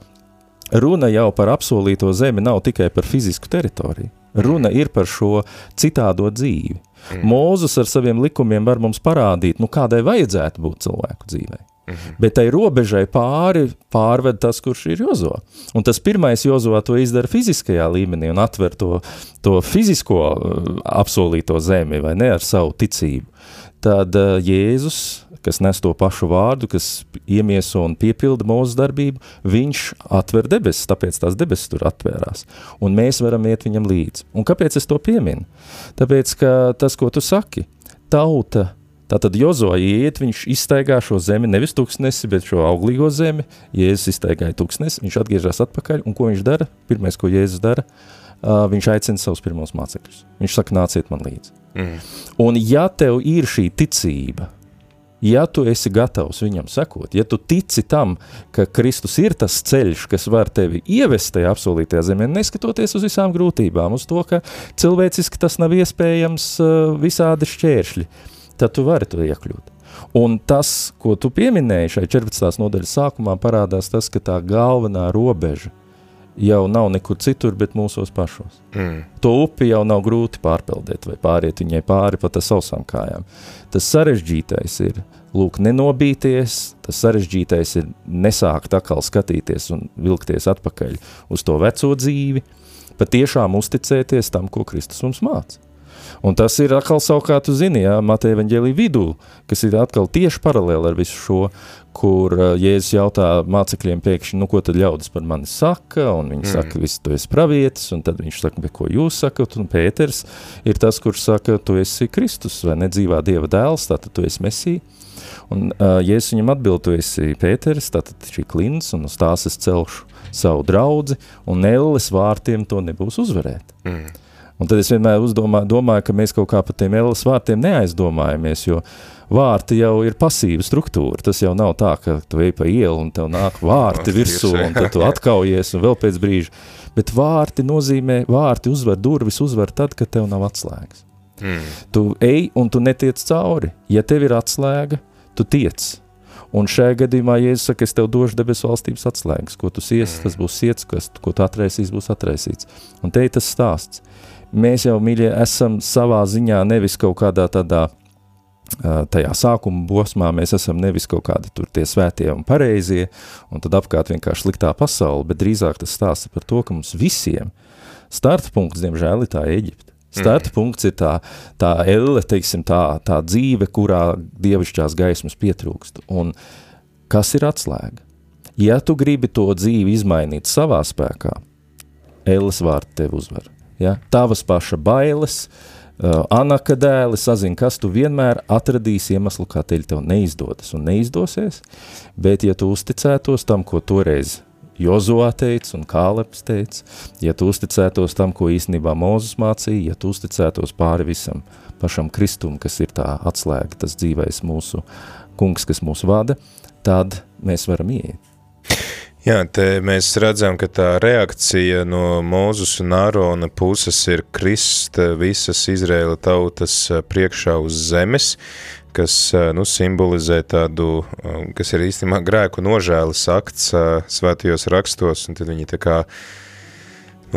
runa jau par apsolīto zemi nav tikai par fizisku teritoriju. Runa ir par šo citādo dzīvi. Mm. Mūzus ar saviem likumiem var mums parādīt, nu kādai vajadzētu būt cilvēku dzīvei. Mhm. Bet tai robežai pāri pārved tas, kurš ir Jozo. Un tas pirmais Jozo to izdara fiziskajā līmenī un atver to, to fizisko uh, apsolīto zemi, vai ne, ar savu ticību. Tad uh, Jēzus, kas nes to pašu vārdu, kas iemieso un piepilda mūsu darbību, viņš atver debesis, tāpēc tās debesis tur atvērās. Un mēs varam iet viņam līdzi. Un kāpēc es to pieminu? Tāpēc, ka tas, ko tu saki, tauta Tātad Jozo iet, viņš izstaigā šo zemi, nevis tūkstnesi, bet šo auglīgo zemi. Jēzus izstaigāja tūkstnesi, viņš atgriežas atpakaļ, un ko viņš dara? Pirmais, ko Jēzus dara, uh, viņš aicina savus pirmos mācekļus. Viņš saka, nāciet man līdzi. Mm. Un ja tev ir šī ticība, ja tu esi gatavs viņam sekot, ja tu tici tam, ka Kristus ir tas ceļš, kas var tevi ievest tajā apsolītajā zemē, neskatoties uz visām grūtībām, uz to, ka cilvēciski tas nav iespējams uh, visādi šķēršļi, tad tu vari to iekļūt. Un tas, ko tu pieminēji šai 14. nodaļas sākumā, parādās tas, ka tā galvenā robeža jau nav nekur citur, bet mūsos pašos. Mm. To upi jau nav grūti pārpeldēt vai pāriet viņai pāri pat ar sausām kājām. Tas sarežģītais ir, lūk, nenobīties, tas sarežģītais ir nesākt atkal skatīties un vilkties atpakaļ uz to veco dzīvi, patiešām uzticēties tam, ko Kristus mums māca. Un tas ir atkal savukārt, zini, jā, Mateja evaņģēlī vidū, kas ir atkal tieši paralēli ar visu šo, kur uh, Jēzus jautā mācekļiem pēkšņi, nu, ko tad ļaudis par mani saka, un viņi mm. saka, viss tu esi pravietis, un tad viņš saka, bet ko jūs sakat, un Pēters ir tas, kurš saka, tu esi Kristus, vai nedzīvā Dieva dēls, tātad tu esi Mesija. Un uh, Jēzus viņam atbild, tu esi Pēters, tātad šī klins, un uz tās es celšu savu draudzi, un elles vārtiem to nebūs uzvarēt. Mm. Un tad es vienmēr uzdomāju, domāju, ka mēs kaut kā par tiem elles vārtiem neaizdomājamies, jo vārti jau ir pasīva struktūra. Tas jau nav tā, ka tu ej pa ielu un tev nāk vārti virsū un tad tu atkaujies un vēl pēc brīža. Bet vārti nozīmē, vārti uzvar durvis, uzvar tad, kad tev nav atslēgas. Mm. Tu ej un tu netiec cauri. Ja tev ir atslēga, tu tiec. Un šajā gadījumā, ja es saku, es tev došu debesu valstības atslēgas, ko tu siesi, mm. tas būs siets, kas, ko tu atraisīs, būs atraisīts. Un te ir tas stāsts mēs jau, mīļie, esam savā ziņā nevis kaut kādā tādā tajā sākuma posmā mēs esam nevis kaut kādi tur tie svētie un pareizie, un tad apkārt vienkārši sliktā pasaule, bet drīzāk tas stāsta par to, ka mums visiem starta punkts, diemžēl, ir tā Eģipte. Starta mm. punkts ir tā, tā elle, teiksim, tā, tā dzīve, kurā dievišķās gaismas pietrūkst. Un kas ir atslēga? Ja tu gribi to dzīvi izmainīt savā spēkā, elles vārti tev uzvar ja? tavas paša bailes, uh, Anaka dēli sazina, kas tu vienmēr atradīsi iemeslu, kā teļ tev neizdodas un neizdosies, bet ja tu uzticētos tam, ko toreiz Jozoā teica un Kāleps teica, ja tu uzticētos tam, ko īstenībā Mūzus mācīja, ja tu uzticētos pāri visam pašam Kristum, kas ir tā atslēga, tas dzīvais mūsu kungs, kas mūs vada, tad mēs varam iet.
Jā, te mēs redzam, ka tā reakcija no Mūzus un Ārona puses ir krist visas Izraēla tautas priekšā uz zemes, kas nu, simbolizē tādu, kas ir īstenībā grēku nožēles akts svētajos rakstos, un tad viņi tā kā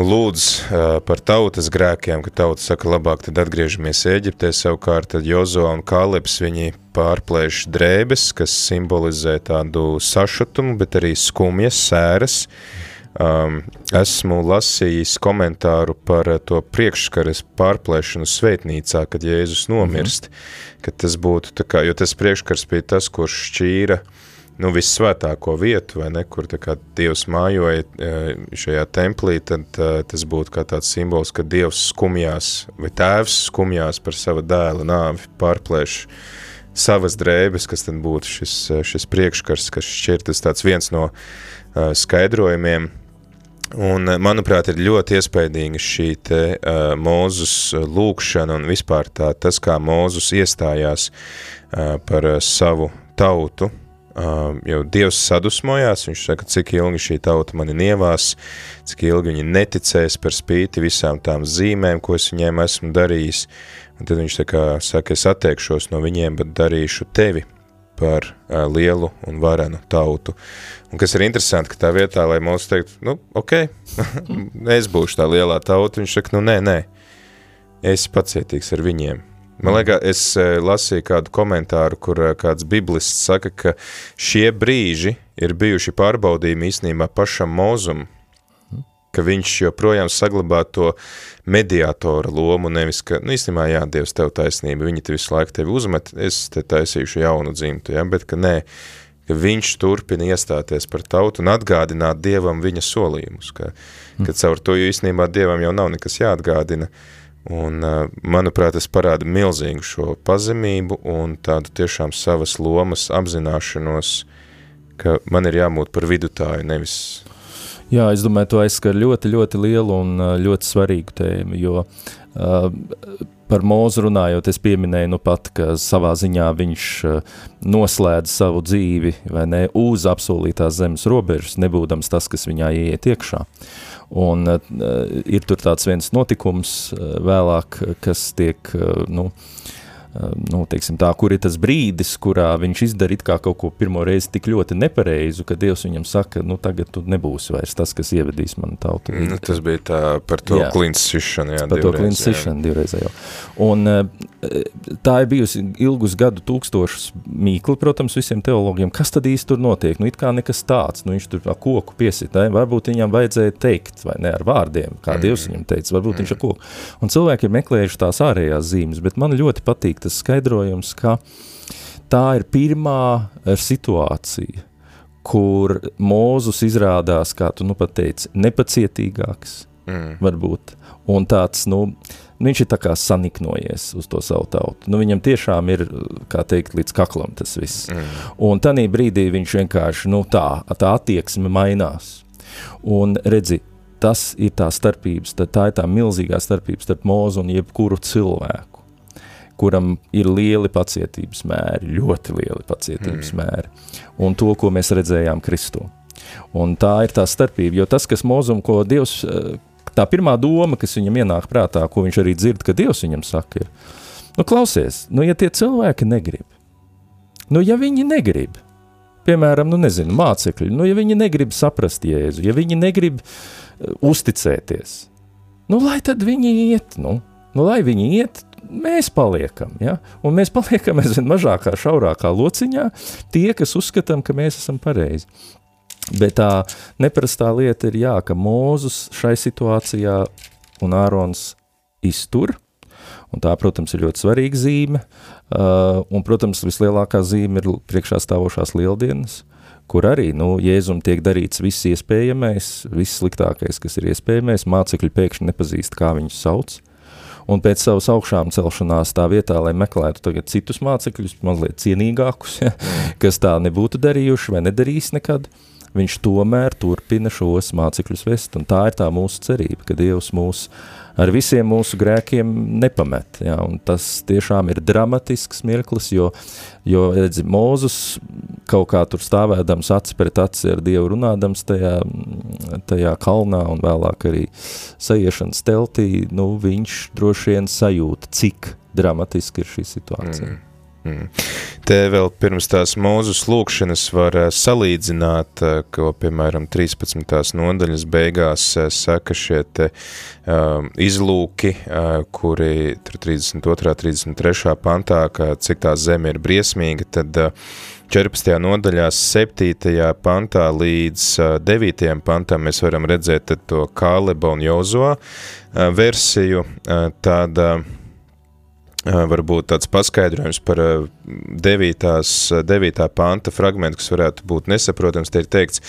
lūdz uh, par tautas grēkiem, ka tauta saka, labāk tad atgriežamies Eģiptē, savukārt tad Jozo un Kāleps viņi pārplēš drēbes, kas simbolizē tādu sašutumu, bet arī skumjas, sēras. Um, esmu lasījis komentāru par to priekškaras pārplēšanu sveitnīcā, kad Jēzus nomirst, mm -hmm. ka tas būtu tā kā, jo tas priekškars bija tas, kurš šķīra uh, nu, vissvētāko vietu, vai ne, kur Dievs mājoja e, šajā templī, tad e, tas būtu kā tāds simbols, ka Dievs skumjās, vai tēvs skumjās par sava dēla nāvi, pārplēš savas drēbes, kas tad būtu šis, e, šis priekškars, kas šķirtas tāds viens no skaidrojumiem, Un, manuprāt, ir ļoti iespaidīga šī te uh, Mūzus lūkšana un vispār tā, tas, kā Mūzus iestājās uh, par uh, savu tautu, Uh, jau Dievs sadusmojās, viņš saka, cik ilgi šī tauta mani nievās, cik ilgi viņi neticēs par spīti visām tām zīmēm, ko es viņiem esmu darījis, un tad viņš kā saka, es attiekšos no viņiem, bet darīšu tevi par uh, lielu un varenu tautu. Un kas ir interesanti, ka tā vietā, lai mums teikt, nu, ok, es būšu tā lielā tauta, viņš saka, nu, nē, nē, esi pacietīgs ar viņiem, Man liekas, es e, lasīju kādu komentāru, kur e, kāds biblists saka, ka šie brīži ir bijuši pārbaudījumi īstenībā pašam mūzum, ka viņš joprojām saglabā to mediātora lomu, nevis, ka, nu, īstenībā, jā, Dievs, tev taisnība, viņi te visu laiku tevi uzmet, es te taisīšu jaunu dzimtu, ja, bet ka nē, ka viņš turpina iestāties par tautu un atgādināt Dievam viņa solījumus, ka, ka caur to, jo īstenībā Dievam jau nav nekas jāatgādina, uh, Un, manuprāt, tas parāda milzīgu šo pazemību un tādu tiešām savas lomas apzināšanos, ka man ir jābūt par vidutāju, nevis.
Jā, es domāju, to aizskar ļoti, ļoti lielu un ļoti svarīgu tēmu, jo uh, par mūzu runājot, es pieminēju nu pat, ka savā ziņā viņš noslēdz savu dzīvi vai ne uz apsolītās zemes robežas, nebūdams tas, kas viņā ieiet iekšā. Un uh, ir tur tāds viens notikums uh, vēlāk, kas tiek, uh, nu, nu, teiksim tā, kur ir tas brīdis, kurā viņš kā kaut ko pirmo reizi tik ļoti nepareizu, ka Dievs viņam saka, nu tagad tu nebūsi vairs tas, kas ievedīs manu tautu.
Nu, tas bija tā par to klints sišanu, jā,
par to klints sišanu divreizējo. Un tā ir bijusi ilgus gadu tūkstošus mīkli, protams, visiem teologiem, kas tad īsti tur notiek, nu it kā nekas tāds, nu viņš tur koku piesitē, varbūt viņam vajadzēja teikt, vai ne ar vārdiem, kā mm. Dievs viņam teica, varbūt mm. viņš ar koku. Un cilvēki ir meklējuši tās ārējās zīmes, bet man ļoti patīk tas skaidrojums, ka tā ir pirmā situācija, kur Mūzus izrādās, kā tu nu pat teici, nepacietīgāks, mm. varbūt, un tāds, nu, viņš ir tā kā saniknojies uz to savu tautu. Nu, viņam tiešām ir, kā teikt, līdz kaklam tas viss. Mm. Un tanī brīdī viņš vienkārši, nu tā, tā attieksme mainās. Un redzi, tas ir tā starpības, tā ir tā milzīgā starpība starp mūzu un jebkuru cilvēku, kuram ir lieli pacietības mēri, ļoti lieli pacietības mm. mēri, un to, ko mēs redzējām Kristu. Un tā ir tā starpība, jo tas, kas mūzum, ko Dievs, eh, tā pirmā doma, kas viņam ienāk prātā, ko viņš arī dzird, ka Dievs viņam saka, ir, nu klausies, nu ja tie cilvēki negrib, nu ja viņi negrib, piemēram, nu nezinu, mācekļi, nu ja viņi negrib saprast Jēzu, ja viņi negrib uh, uzticēties. Nu, lai tad viņi iet, nu, nu lai viņi iet, mēs paliekam, ja? un mēs paliekam aizvien mazākā, šaurākā lociņā, tie, kas uzskatām, ka mēs esam pareizi. Bet tā neparastā lieta ir jā, ka Mūzus šai situācijā un Ārons iztur, un tā, protams, ir ļoti svarīga zīme, uh, un, protams, vislielākā zīme ir priekšā stāvošās lieldienas, kur arī nu, Jēzum tiek darīts viss iespējamais, viss sliktākais, kas ir iespējamais, mācekļi pēkšņi nepazīst, kā viņus sauc, un pēc savas augšām celšanās tā vietā, lai meklētu tagad citus mācekļus, mazliet cienīgākus, ja, kas tā nebūtu darījuši vai nedarīs nekad, viņš tomēr turpina šos mācekļus vest, un tā ir tā mūsu cerība, ka Dievs mūs ar visiem mūsu grēkiem nepamet. Ja, tas tiešām ir dramatisks mirklis, jo, jo redzi, Mūzus kaut kā tur stāvēdams aci pret aci ar Dievu runādams tajā, tajā kalnā un vēlāk arī sajiešanas teltī, nu, viņš droši vien sajūt, cik dramatiski ir šī situācija. Mm.
Mm. Te vēl pirms tās mūzus lūkšanas var uh, salīdzināt, uh, ko, piemēram, 13. nodaļas beigās uh, saka šie te uh, izlūki, kuri 32. 33. pantā, ka cik tā zeme ir briesmīga, tad uh, 14. nodaļā 7. pantā līdz 9. pantam mēs varam redzēt to Kāleba un Jozoa versiju, tāda varbūt tāds paskaidrojums par 9. 9. panta fragmentu, kas varētu būt nesaprotams, te ir teikts,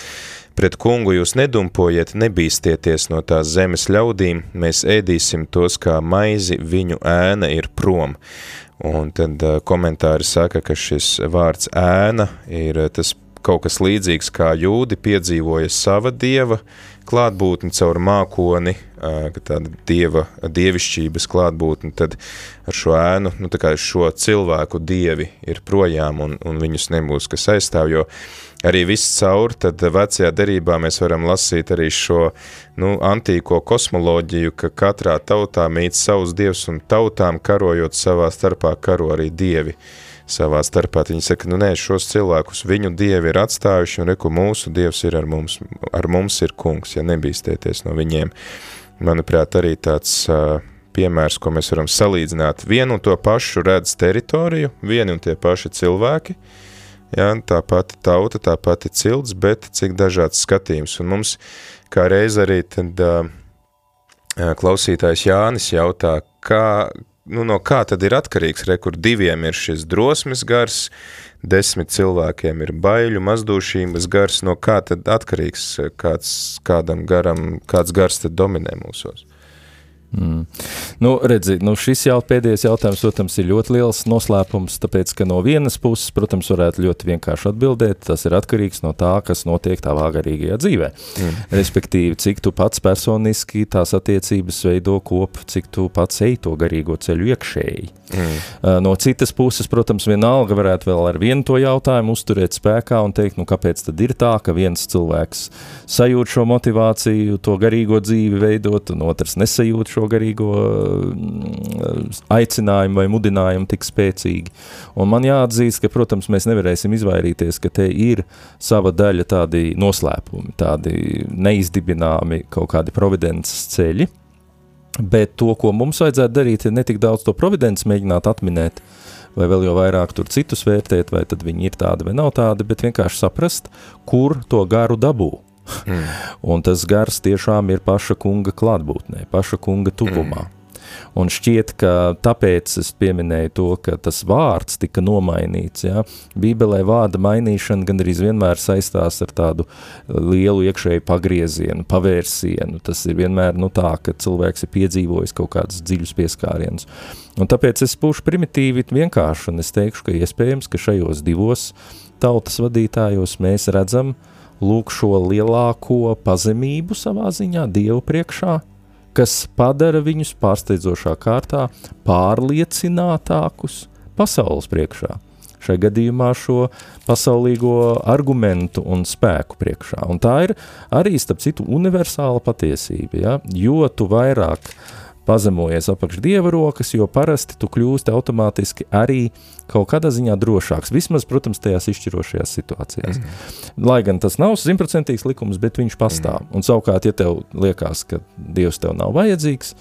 pret kungu jūs nedumpojiet, nebīstieties no tās zemes ļaudīm, mēs ēdīsim tos kā maizi, viņu ēna ir prom. Un tad komentāri saka, ka šis vārds ēna ir tas kaut kas līdzīgs, kā jūdi piedzīvoja sava dieva klātbūtni caur mākoni, tāda dieva, dievišķības klātbūtni, tad ar šo ēnu, nu tā kā šo cilvēku dievi ir projām un, un viņus nebūs, kas aizstāv, jo arī viss caur, tad vecajā derībā mēs varam lasīt arī šo nu, antīko kosmoloģiju, ka katrā tautā mīt savus dievs un tautām karojot savā starpā karo arī dievi. Uh, savā starpā. Viņi saka, nu nē, šos cilvēkus viņu dievi ir atstājuši, un reku mūsu dievs ir ar mums, ar mums ir kungs, ja nebīstieties no viņiem. Manuprāt, arī tāds uh, piemērs, ko mēs varam salīdzināt. Vienu un to pašu redz teritoriju, vieni un tie paši cilvēki, ja, tā pati tauta, tā pati cilds, bet cik dažāds skatījums. Un mums kā reiz arī tad uh, klausītājs Jānis jautā, kā, nu, no kā tad ir atkarīgs, re, kur diviem ir šis drosmes gars, desmit cilvēkiem ir baiļu, mazdūšības gars, no kā tad atkarīgs kāds, kādam garam, kāds gars tad dominē mūsos?
Mm. Nu, redzi, nu šis jau pēdējais jautājums, protams, ir ļoti liels noslēpums, tāpēc, ka no vienas puses, protams, varētu ļoti vienkārši atbildēt, tas ir atkarīgs no tā, kas notiek tavā garīgajā dzīvē. Mm. Respektīvi, cik tu pats personiski tās attiecības veido kopu, cik tu pats ej to garīgo ceļu iekšēji. Mm. Uh, no citas puses, protams, vienalga varētu vēl ar vienu to jautājumu uzturēt spēkā un teikt, nu kāpēc tad ir tā, ka viens cilvēks sajūt šo motivāciju, to garīgo dzīvi veidot, un otrs nesajūt šo šo garīgo mm, aicinājumu vai mudinājumu tik spēcīgi. Un man jāatzīst, ka, protams, mēs nevarēsim izvairīties, ka te ir sava daļa tādi noslēpumi, tādi neizdibināmi kaut kādi providences ceļi, bet to, ko mums vajadzētu darīt, ir ne tik daudz to providences mēģināt atminēt, vai vēl jau vairāk tur citus vērtēt, vai tad viņi ir tādi vai nav tādi, bet vienkārši saprast, kur to garu dabū. Mm. Un tas gars tiešām ir paša kunga klātbūtnē, paša kunga tuvumā. Mm. Un šķiet, ka tāpēc es pieminēju to, ka tas vārds tika nomainīts. Ja? Bībelē vārda mainīšana gan arī vienmēr saistās ar tādu lielu iekšēju pagriezienu, pavērsienu. Tas ir vienmēr nu, tā, ka cilvēks ir piedzīvojis kaut kādus dziļus pieskārienus. Un tāpēc es būšu primitīvi vienkārši, un es teikšu, ka iespējams, ka šajos divos tautas vadītājos mēs redzam uh, lūk šo lielāko pazemību savā ziņā Dievu priekšā, kas padara viņus pārsteidzošā kārtā pārliecinātākus pasaules priekšā. Šai gadījumā šo pasaulīgo argumentu un spēku priekšā. Un tā ir arī, starp citu, universāla patiesība. Ja? Jo tu vairāk pazemojies apakš dieva rokas, jo parasti tu kļūsti automātiski arī kaut kādā ziņā drošāks. Vismaz, protams, tajās izšķirošajās situācijās. Mm. Lai gan tas nav simtprocentīgs likums, bet viņš pastāv. Mm. Un savukārt, ja tev liekas, ka dievs tev nav vajadzīgs,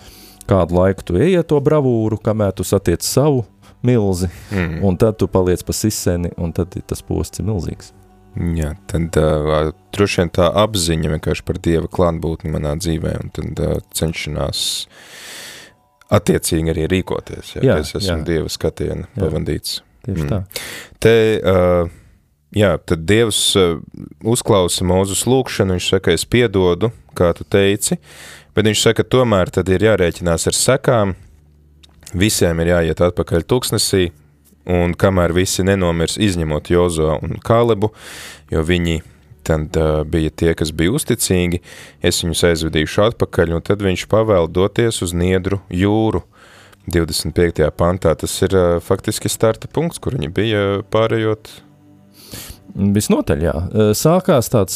kādu laiku tu ejiet to bravūru, kamēr tu satiec savu milzi, mm. un tad tu paliec pa siseni, un tad tas posts ir milzīgs.
Jā, tad uh, droši vien tā apziņa vienkārši par Dieva klātbūtni manā dzīvē, un tad uh, cenšanās attiecīgi arī rīkoties, ja, jā, es esmu jā. Dieva skatiena jā. pavadīts.
Tieši mm. tā.
Te, uh, jā, tad Dievs uh, uzklausa Mūzus lūkšanu, viņš saka, es piedodu, kā tu teici, bet viņš saka, tomēr tad ir jārēķinās ar sekām, visiem ir jāiet atpakaļ tūkstnesī, un kamēr visi nenomirs, izņemot Jozo un Kālebu, jo viņi tad uh, bija tie, kas bija uzticīgi, es viņus aizvedīšu atpakaļ, un tad viņš pavēl doties uz Niedru jūru. 25. pantā tas ir uh, faktiski starta punkts, kur viņi bija pārējot
Visnotaļ, jā. Sākās tāds,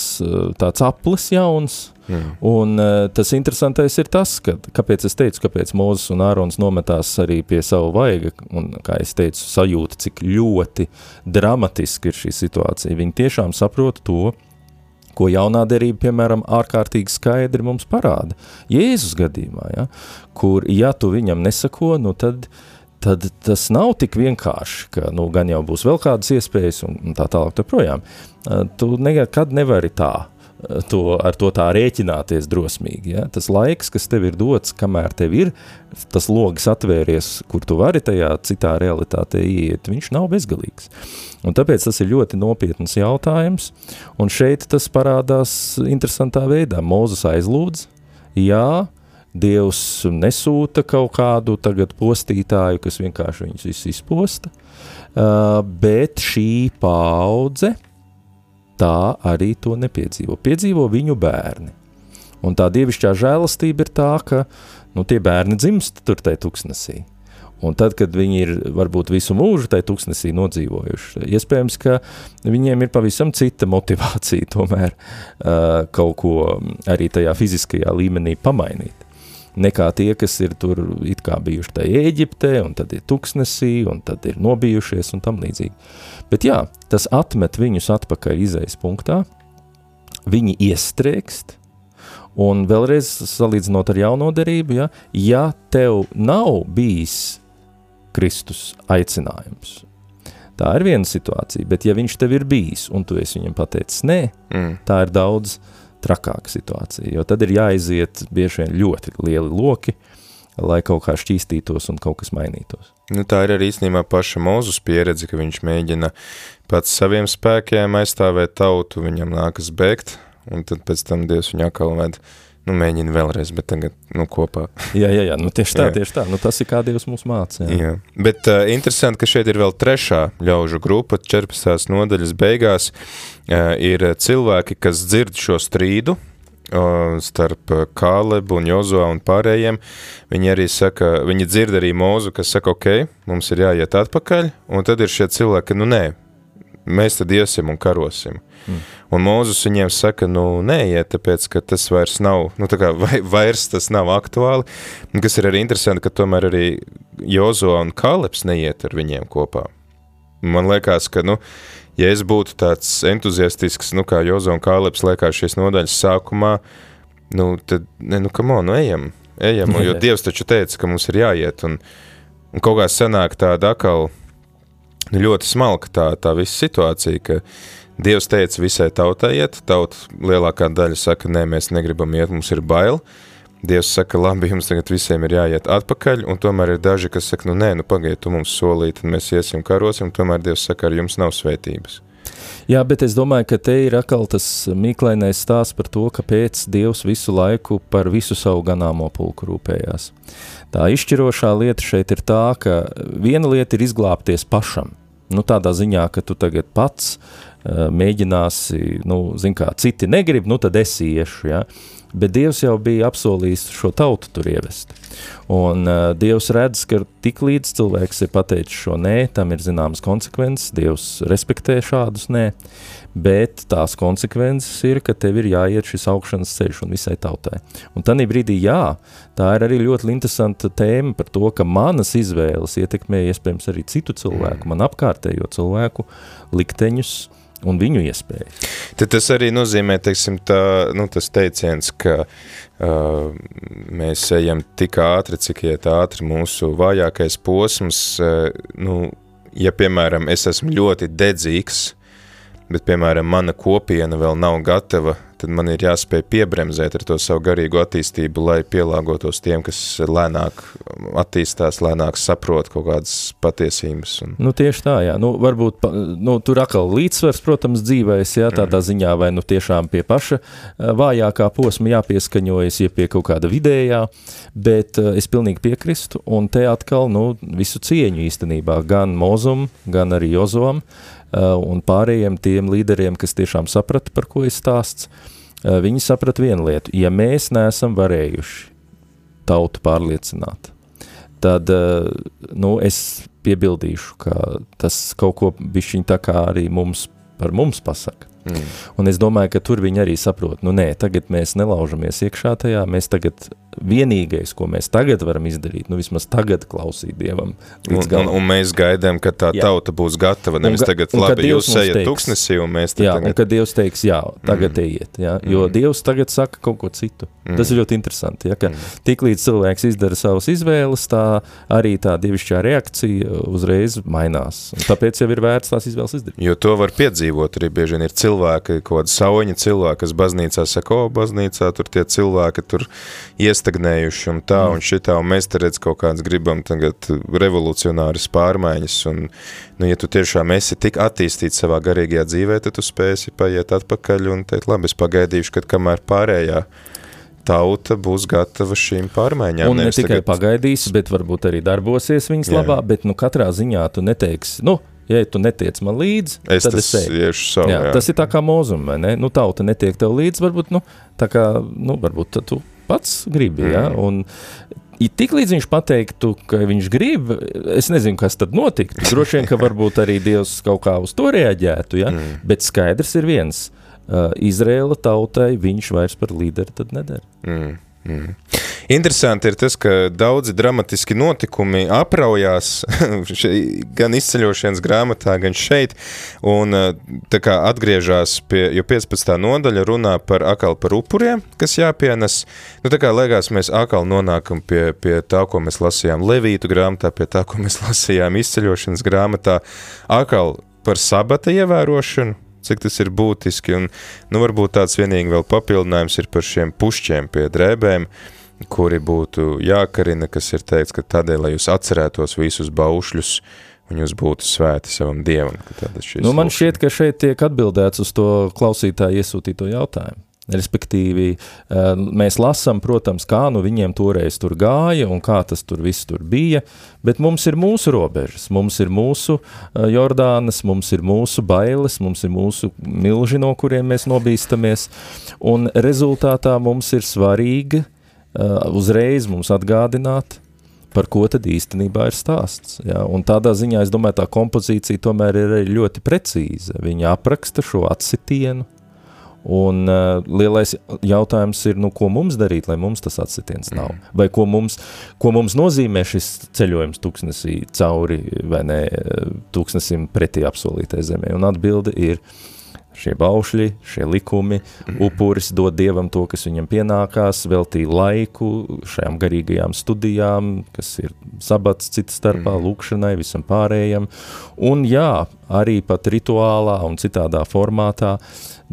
tāds aplis jauns, mm. un tas interesantais ir tas, ka, kāpēc es teicu, kāpēc Mūzes un Ārons nometās arī pie savu vaiga, un, kā es teicu, sajūta, cik ļoti dramatiski ir šī situācija. Viņi tiešām saprot to, ko jaunā derība, piemēram, ārkārtīgi skaidri mums parāda. Jēzus gadījumā, ja, kur, ja tu viņam nesako, nu tad uh, tad tas nav tik vienkārši, ka nu, gan jau būs vēl kādas iespējas un, tā tālāk. Projām. Tu nekad nevari tā. To, ar to tā rēķināties drosmīgi. Ja? Tas laiks, kas tev ir dots, kamēr tev ir tas logs atvēries, kur tu vari tajā citā realitātē iet, viņš nav bezgalīgs. Un tāpēc tas ir ļoti nopietns jautājums, un šeit tas parādās interesantā veidā. Mūzes aizlūdz, jā, Dievs nesūta kaut kādu tagad postītāju, kas vienkārši viņus visus izposta, uh, bet šī paudze tā arī to nepiedzīvo. Piedzīvo viņu bērni. Un tā dievišķā žēlastība ir tā, ka nu, tie bērni dzimst tur tajā tuksnesī. Un tad, kad viņi ir varbūt visu mūžu tajā tuksnesī nodzīvojuši, iespējams, ka viņiem ir pavisam cita motivācija tomēr uh, kaut ko arī tajā fiziskajā līmenī pamainīt nekā tie, kas ir tur it kā bijuši tajā Ēģiptē, un tad ir tuksnesī, un tad ir nobijušies un tam līdzīgi. Bet jā, tas atmet viņus atpakaļ izējas punktā, viņi iestrēgst, un vēlreiz salīdzinot ar jauno derību, ja, ja tev nav bijis Kristus aicinājums, tā ir viena situācija, bet ja viņš tev ir bijis, un tu esi viņam pateicis nē, mm. tā ir daudz uh, trakāka situācija, jo tad ir jāiziet bieži vien ļoti lieli loki, lai kaut kā šķīstītos un kaut kas mainītos.
Nu, tā ir arī īstenībā paša Mūzus pieredze, ka viņš mēģina pats saviem spēkiem aizstāvēt tautu, viņam nākas bēgt, un tad pēc tam Dievs viņu atkal ved nu, mēģina vēlreiz, bet tagad nu, kopā.
jā, jā, jā, nu, tieši tā, jā. tieši tā. Nu, tas ir kā Dievs mums māca. Jā.
jā. Bet uh, interesanti, ka šeit ir vēl trešā ļaužu grupa, 14. nodaļas beigās uh, ir cilvēki, kas dzird šo strīdu, uh, starp Kālebu un Jozo un pārējiem. Viņi arī saka, viņi dzird arī mūzu, kas saka, ok, mums ir jāiet atpakaļ, un tad ir šie cilvēki, nu nē, mēs tad iesim un karosim. Mm. Un Mūzus viņiem saka, nu, neiet, tāpēc, ka tas vairs nav, nu, tā kā vai, vairs tas nav aktuāli. Un kas ir arī interesanti, ka tomēr arī Jozo un Kaleps neiet ar viņiem kopā. Man liekas, ka, nu, ja es būtu tāds entuziastisks, nu, kā Jozo un Kaleps liekas šīs nodaļas sākumā, nu, tad, ne, nu, kam on, nu, ejam, ejam, jo Dievs taču teica, ka mums ir jāiet, un, un kaut kā sanāk tāda akal, nu, ļoti smalka tā, tā visa situācija, ka Dievs teica visai tautai iet, tauta lielākā daļa saka, nē, mēs negribam iet, mums ir bail. Dievs saka, labi, jums tagad visiem ir jāiet atpakaļ, un tomēr ir daži, kas saka, nu nē, nu pagaiet, tu mums solīt, un mēs iesim karosim, tomēr Dievs saka, ar jums nav svētības.
Jā, bet es domāju, ka te ir atkal tas mīklainais stāsts par to, ka pēc Dievs visu laiku par visu savu ganāmo pulku rūpējās. Tā izšķirošā lieta šeit ir tā, ka viena lieta ir izglābties pašam. Nu, tādā ziņā, ka tu tagad pats uh, mēģināsi, nu, zin kā, citi negrib, nu tad es iešu, ja? Bet Dievs jau bija apsolījis šo tautu tur ievest. Un uh, Dievs redz, ka tik līdz cilvēks ir pateicis šo nē, tam ir zināmas konsekvences, Dievs respektē šādus nē, bet tās konsekvences ir, ka tev ir jāiet šis augšanas ceļš un visai tautai. Un tanī brīdī, jā, tā ir arī ļoti interesanta tēma par to, ka manas izvēles ietekmē iespējams arī citu cilvēku, man apkārtējo cilvēku likteņus, un viņu iespējas.
Tad tas arī nozīmē, teiksim, tā, nu, tas teiciens, ka uh, mēs ejam tik ātri, cik iet ātri mūsu vājākais posms, uh, nu, ja, piemēram, es esmu ļoti dedzīgs, bet, piemēram, mana kopiena vēl nav gatava tad man ir jāspēj piebremzēt ar to savu garīgo attīstību, lai pielāgotos tiem, kas lēnāk attīstās, lēnāk saprot kaut kādas patiesības. Un...
Nu, tieši tā, jā. Nu, varbūt, nu, tur atkal līdzsvars, protams, dzīvēs, jā, tādā mm. ziņā, vai nu tiešām pie paša vājākā posma jāpieskaņojas, ja pie kaut kāda vidējā, bet es pilnīgi piekristu, un te atkal, nu, visu cieņu īstenībā, gan Mozum, gan arī Jozovam, un pārējiem tiem līderiem, kas tiešām saprata, par ko ir stāsts, Eh, viņi saprata vienu lietu. Ja mēs neesam varējuši tautu pārliecināt, tad eh, nu, es piebildīšu, ka tas kaut ko bišķiņ tā kā arī mums par mums pasaka. Mm. Un es domāju, ka tur viņi arī saprot, nu nē, tagad mēs nelaužamies iekšā tajā, mēs tagad vienīgais, ko mēs tagad varam izdarīt, nu vismaz tagad klausīt Dievam.
Un, un, un mēs gaidām, ka tā jā. tauta būs gatava, nevis un, tagad, un, labi, jūs ejat tuksnesī, un mēs
jā,
tagad...
un kad Dievs teiks, jā, tagad mm. ejiet, jā, jo mm. Dievs tagad saka kaut ko citu. Mm. Tas ir ļoti interesanti, ja, ka mm. tik līdz cilvēks izdara savas izvēles, tā arī tā dievišķā reakcija uzreiz mainās. Un tāpēc jau ir vērts tās izvēles izdarīt.
Jo to var piedzīvot arī bieži vien ir cilvēki, kaut kādi sauņi cilvēki, kas baznīcā saka, o, baznīcā tur tie cilvēki tur iest iestagnējuši un tā mm. un šitā, un mēs te redz kaut kāds gribam tagad revolucionāras pārmaiņas, un, nu, ja tu tiešām esi tik attīstīts savā garīgajā dzīvē, tad tu spēsi paiet atpakaļ un teikt, labi, es pagaidīšu, kad kamēr pārējā tauta būs gatava šīm pārmaiņām.
Un ne tikai tagad... pagaidīs, bet varbūt arī darbosies viņas Jā. labā, bet nu katrā ziņā tu neteiksi, nu, ja tu netiec man līdzi,
es tad es iešu savu. Jā,
jā. Tas ir tā kā mūzum, vai ne? Nu, tauta netiek tev līdzi, varbūt, nu, tā kā, nu, varbūt tu pats gribi. Mm. Ja? Un, Ja tik līdz viņš pateiktu, ka viņš grib, es nezinu, kas tad notiktu. Droši vien, ka varbūt arī Dievs kaut kā uz to reaģētu, ja? mm. bet skaidrs ir viens. Uh, Izrēla tautai viņš vairs par līderi nedara.
Mm. Mm. Interesanti ir tas, ka daudzi dramatiski notikumi apraujās gan izceļošanas grāmatā, gan šeit, un eh, tā kā atgriežās pie, jo 15. nodaļa runā par akal par upuriem, kas jāpienes, nu tā kā liekas, mēs akal nonākam pie, pie tā, ko mēs lasījām Levītu grāmatā, pie tā, ko mēs lasījām izceļošanas grāmatā, akal par sabata ievērošanu, cik tas ir būtiski. Un, nu, varbūt tāds vienīgi vēl papildinājums ir par šiem pušķiem pie drēbēm, kuri būtu jākarina, kas ir teikts, ka tādēļ, lai jūs atcerētos visus baušļus, un jūs būtu svēti savam dievam.
Nu, man šķiet, ka šeit tiek atbildēts uz to klausītāju iesūtīto jautājumu. Respektīvi, eh, mēs lasām, protams, kā nu viņiem toreiz tur gāja un kā tas tur viss tur bija, bet mums ir mūsu robežas, mums ir mūsu eh, Jordānas, mums ir mūsu bailes, mums ir mūsu milži, no kuriem mēs nobīstamies, un rezultātā mums ir svarīgi eh, uzreiz mums atgādināt, par ko tad īstenībā ir stāsts. Ja? Un tādā ziņā, es domāju, tā kompozīcija tomēr ir ļoti precīza. Viņa apraksta šo atsitienu, un uh, lielais jautājums ir, nu, ko mums darīt, lai mums tas atsitiens nav? Mm. Vai ko mums, ko mums nozīmē šis ceļojums tūkstnesī cauri, vai ne, tūkstnesim pretī apsolītai zemē? Un atbilde ir, uh, šie baušļi, šie likumi, upuris dod Dievam to, kas viņam pienākās, veltīja laiku šajām garīgajām studijām, kas ir sabats citas starpā, mm. lūkšanai, visam pārējam, un jā, arī pat rituālā un citādā formātā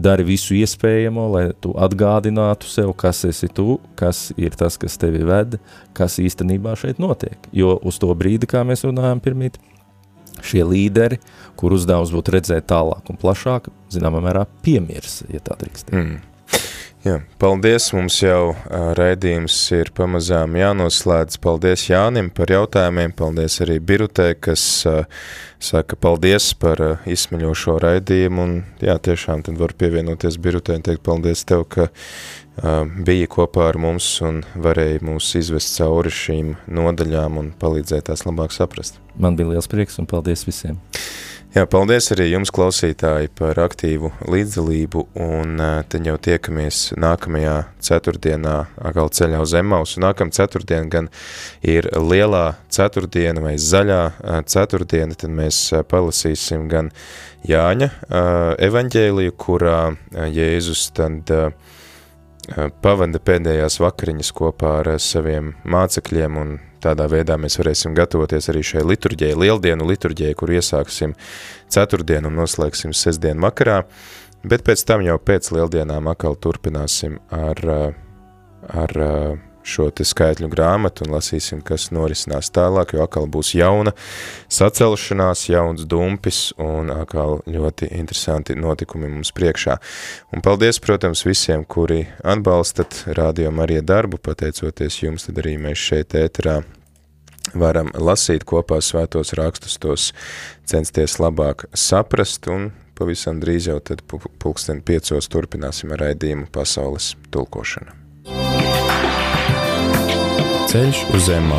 dari visu iespējamo, lai tu atgādinātu sev, kas esi tu, kas ir tas, kas tevi ved, kas īstenībā šeit notiek, jo uz to brīdi, kā mēs runājām pirmīt, šie līderi, kur uzdevums būtu redzēt tālāk un plašāk, zināmā mērā piemirs, ja tā drīkst. Mm.
Jā, paldies, mums jau raidījums ir pamazām jānoslēdz. Paldies Jānim par jautājumiem, paldies arī Birutē, kas saka paldies par izsmeļošo raidījumu, un jā, tiešām tad var pievienoties Birutē un teikt paldies tev, ka bija kopā ar mums un varēja mūs izvest cauri šīm nodaļām un palīdzēt tās labāk saprast.
Man bija liels prieks un paldies visiem.
Jā, paldies arī jums, klausītāji, par aktīvu līdzdalību, un tad jau tiekamies nākamajā ceturtdienā, agal ceļā uz Emmaus, un nākam ceturtdien gan ir lielā ceturtdiena vai zaļā ceturtdiena, tad mēs palasīsim gan Jāņa evaņģēliju, kurā Jēzus tad pavada pēdējās vakariņas kopā ar saviem mācekļiem un tādā veidā mēs varēsim gatavoties arī šai liturģijai, lieldienu liturģijai, kur iesāksim ceturtdienu un noslēgsim sestdienu vakarā, bet pēc tam jau pēc lieldienām atkal turpināsim ar, ar šo te skaitļu grāmatu un lasīsim, kas norisinās tālāk, jo atkal būs jauna sacelšanās, jauns dumpis un atkal ļoti interesanti notikumi mums priekšā. Un paldies, protams, visiem, kuri atbalstat Radio Marija darbu, pateicoties jums, tad arī mēs šeit ēterā varam lasīt kopā svētos rakstus, tos censties labāk saprast un pavisam drīz jau tad pulksten piecos turpināsim raidījumu pasaules tulkošanu. Ceļš uz zem.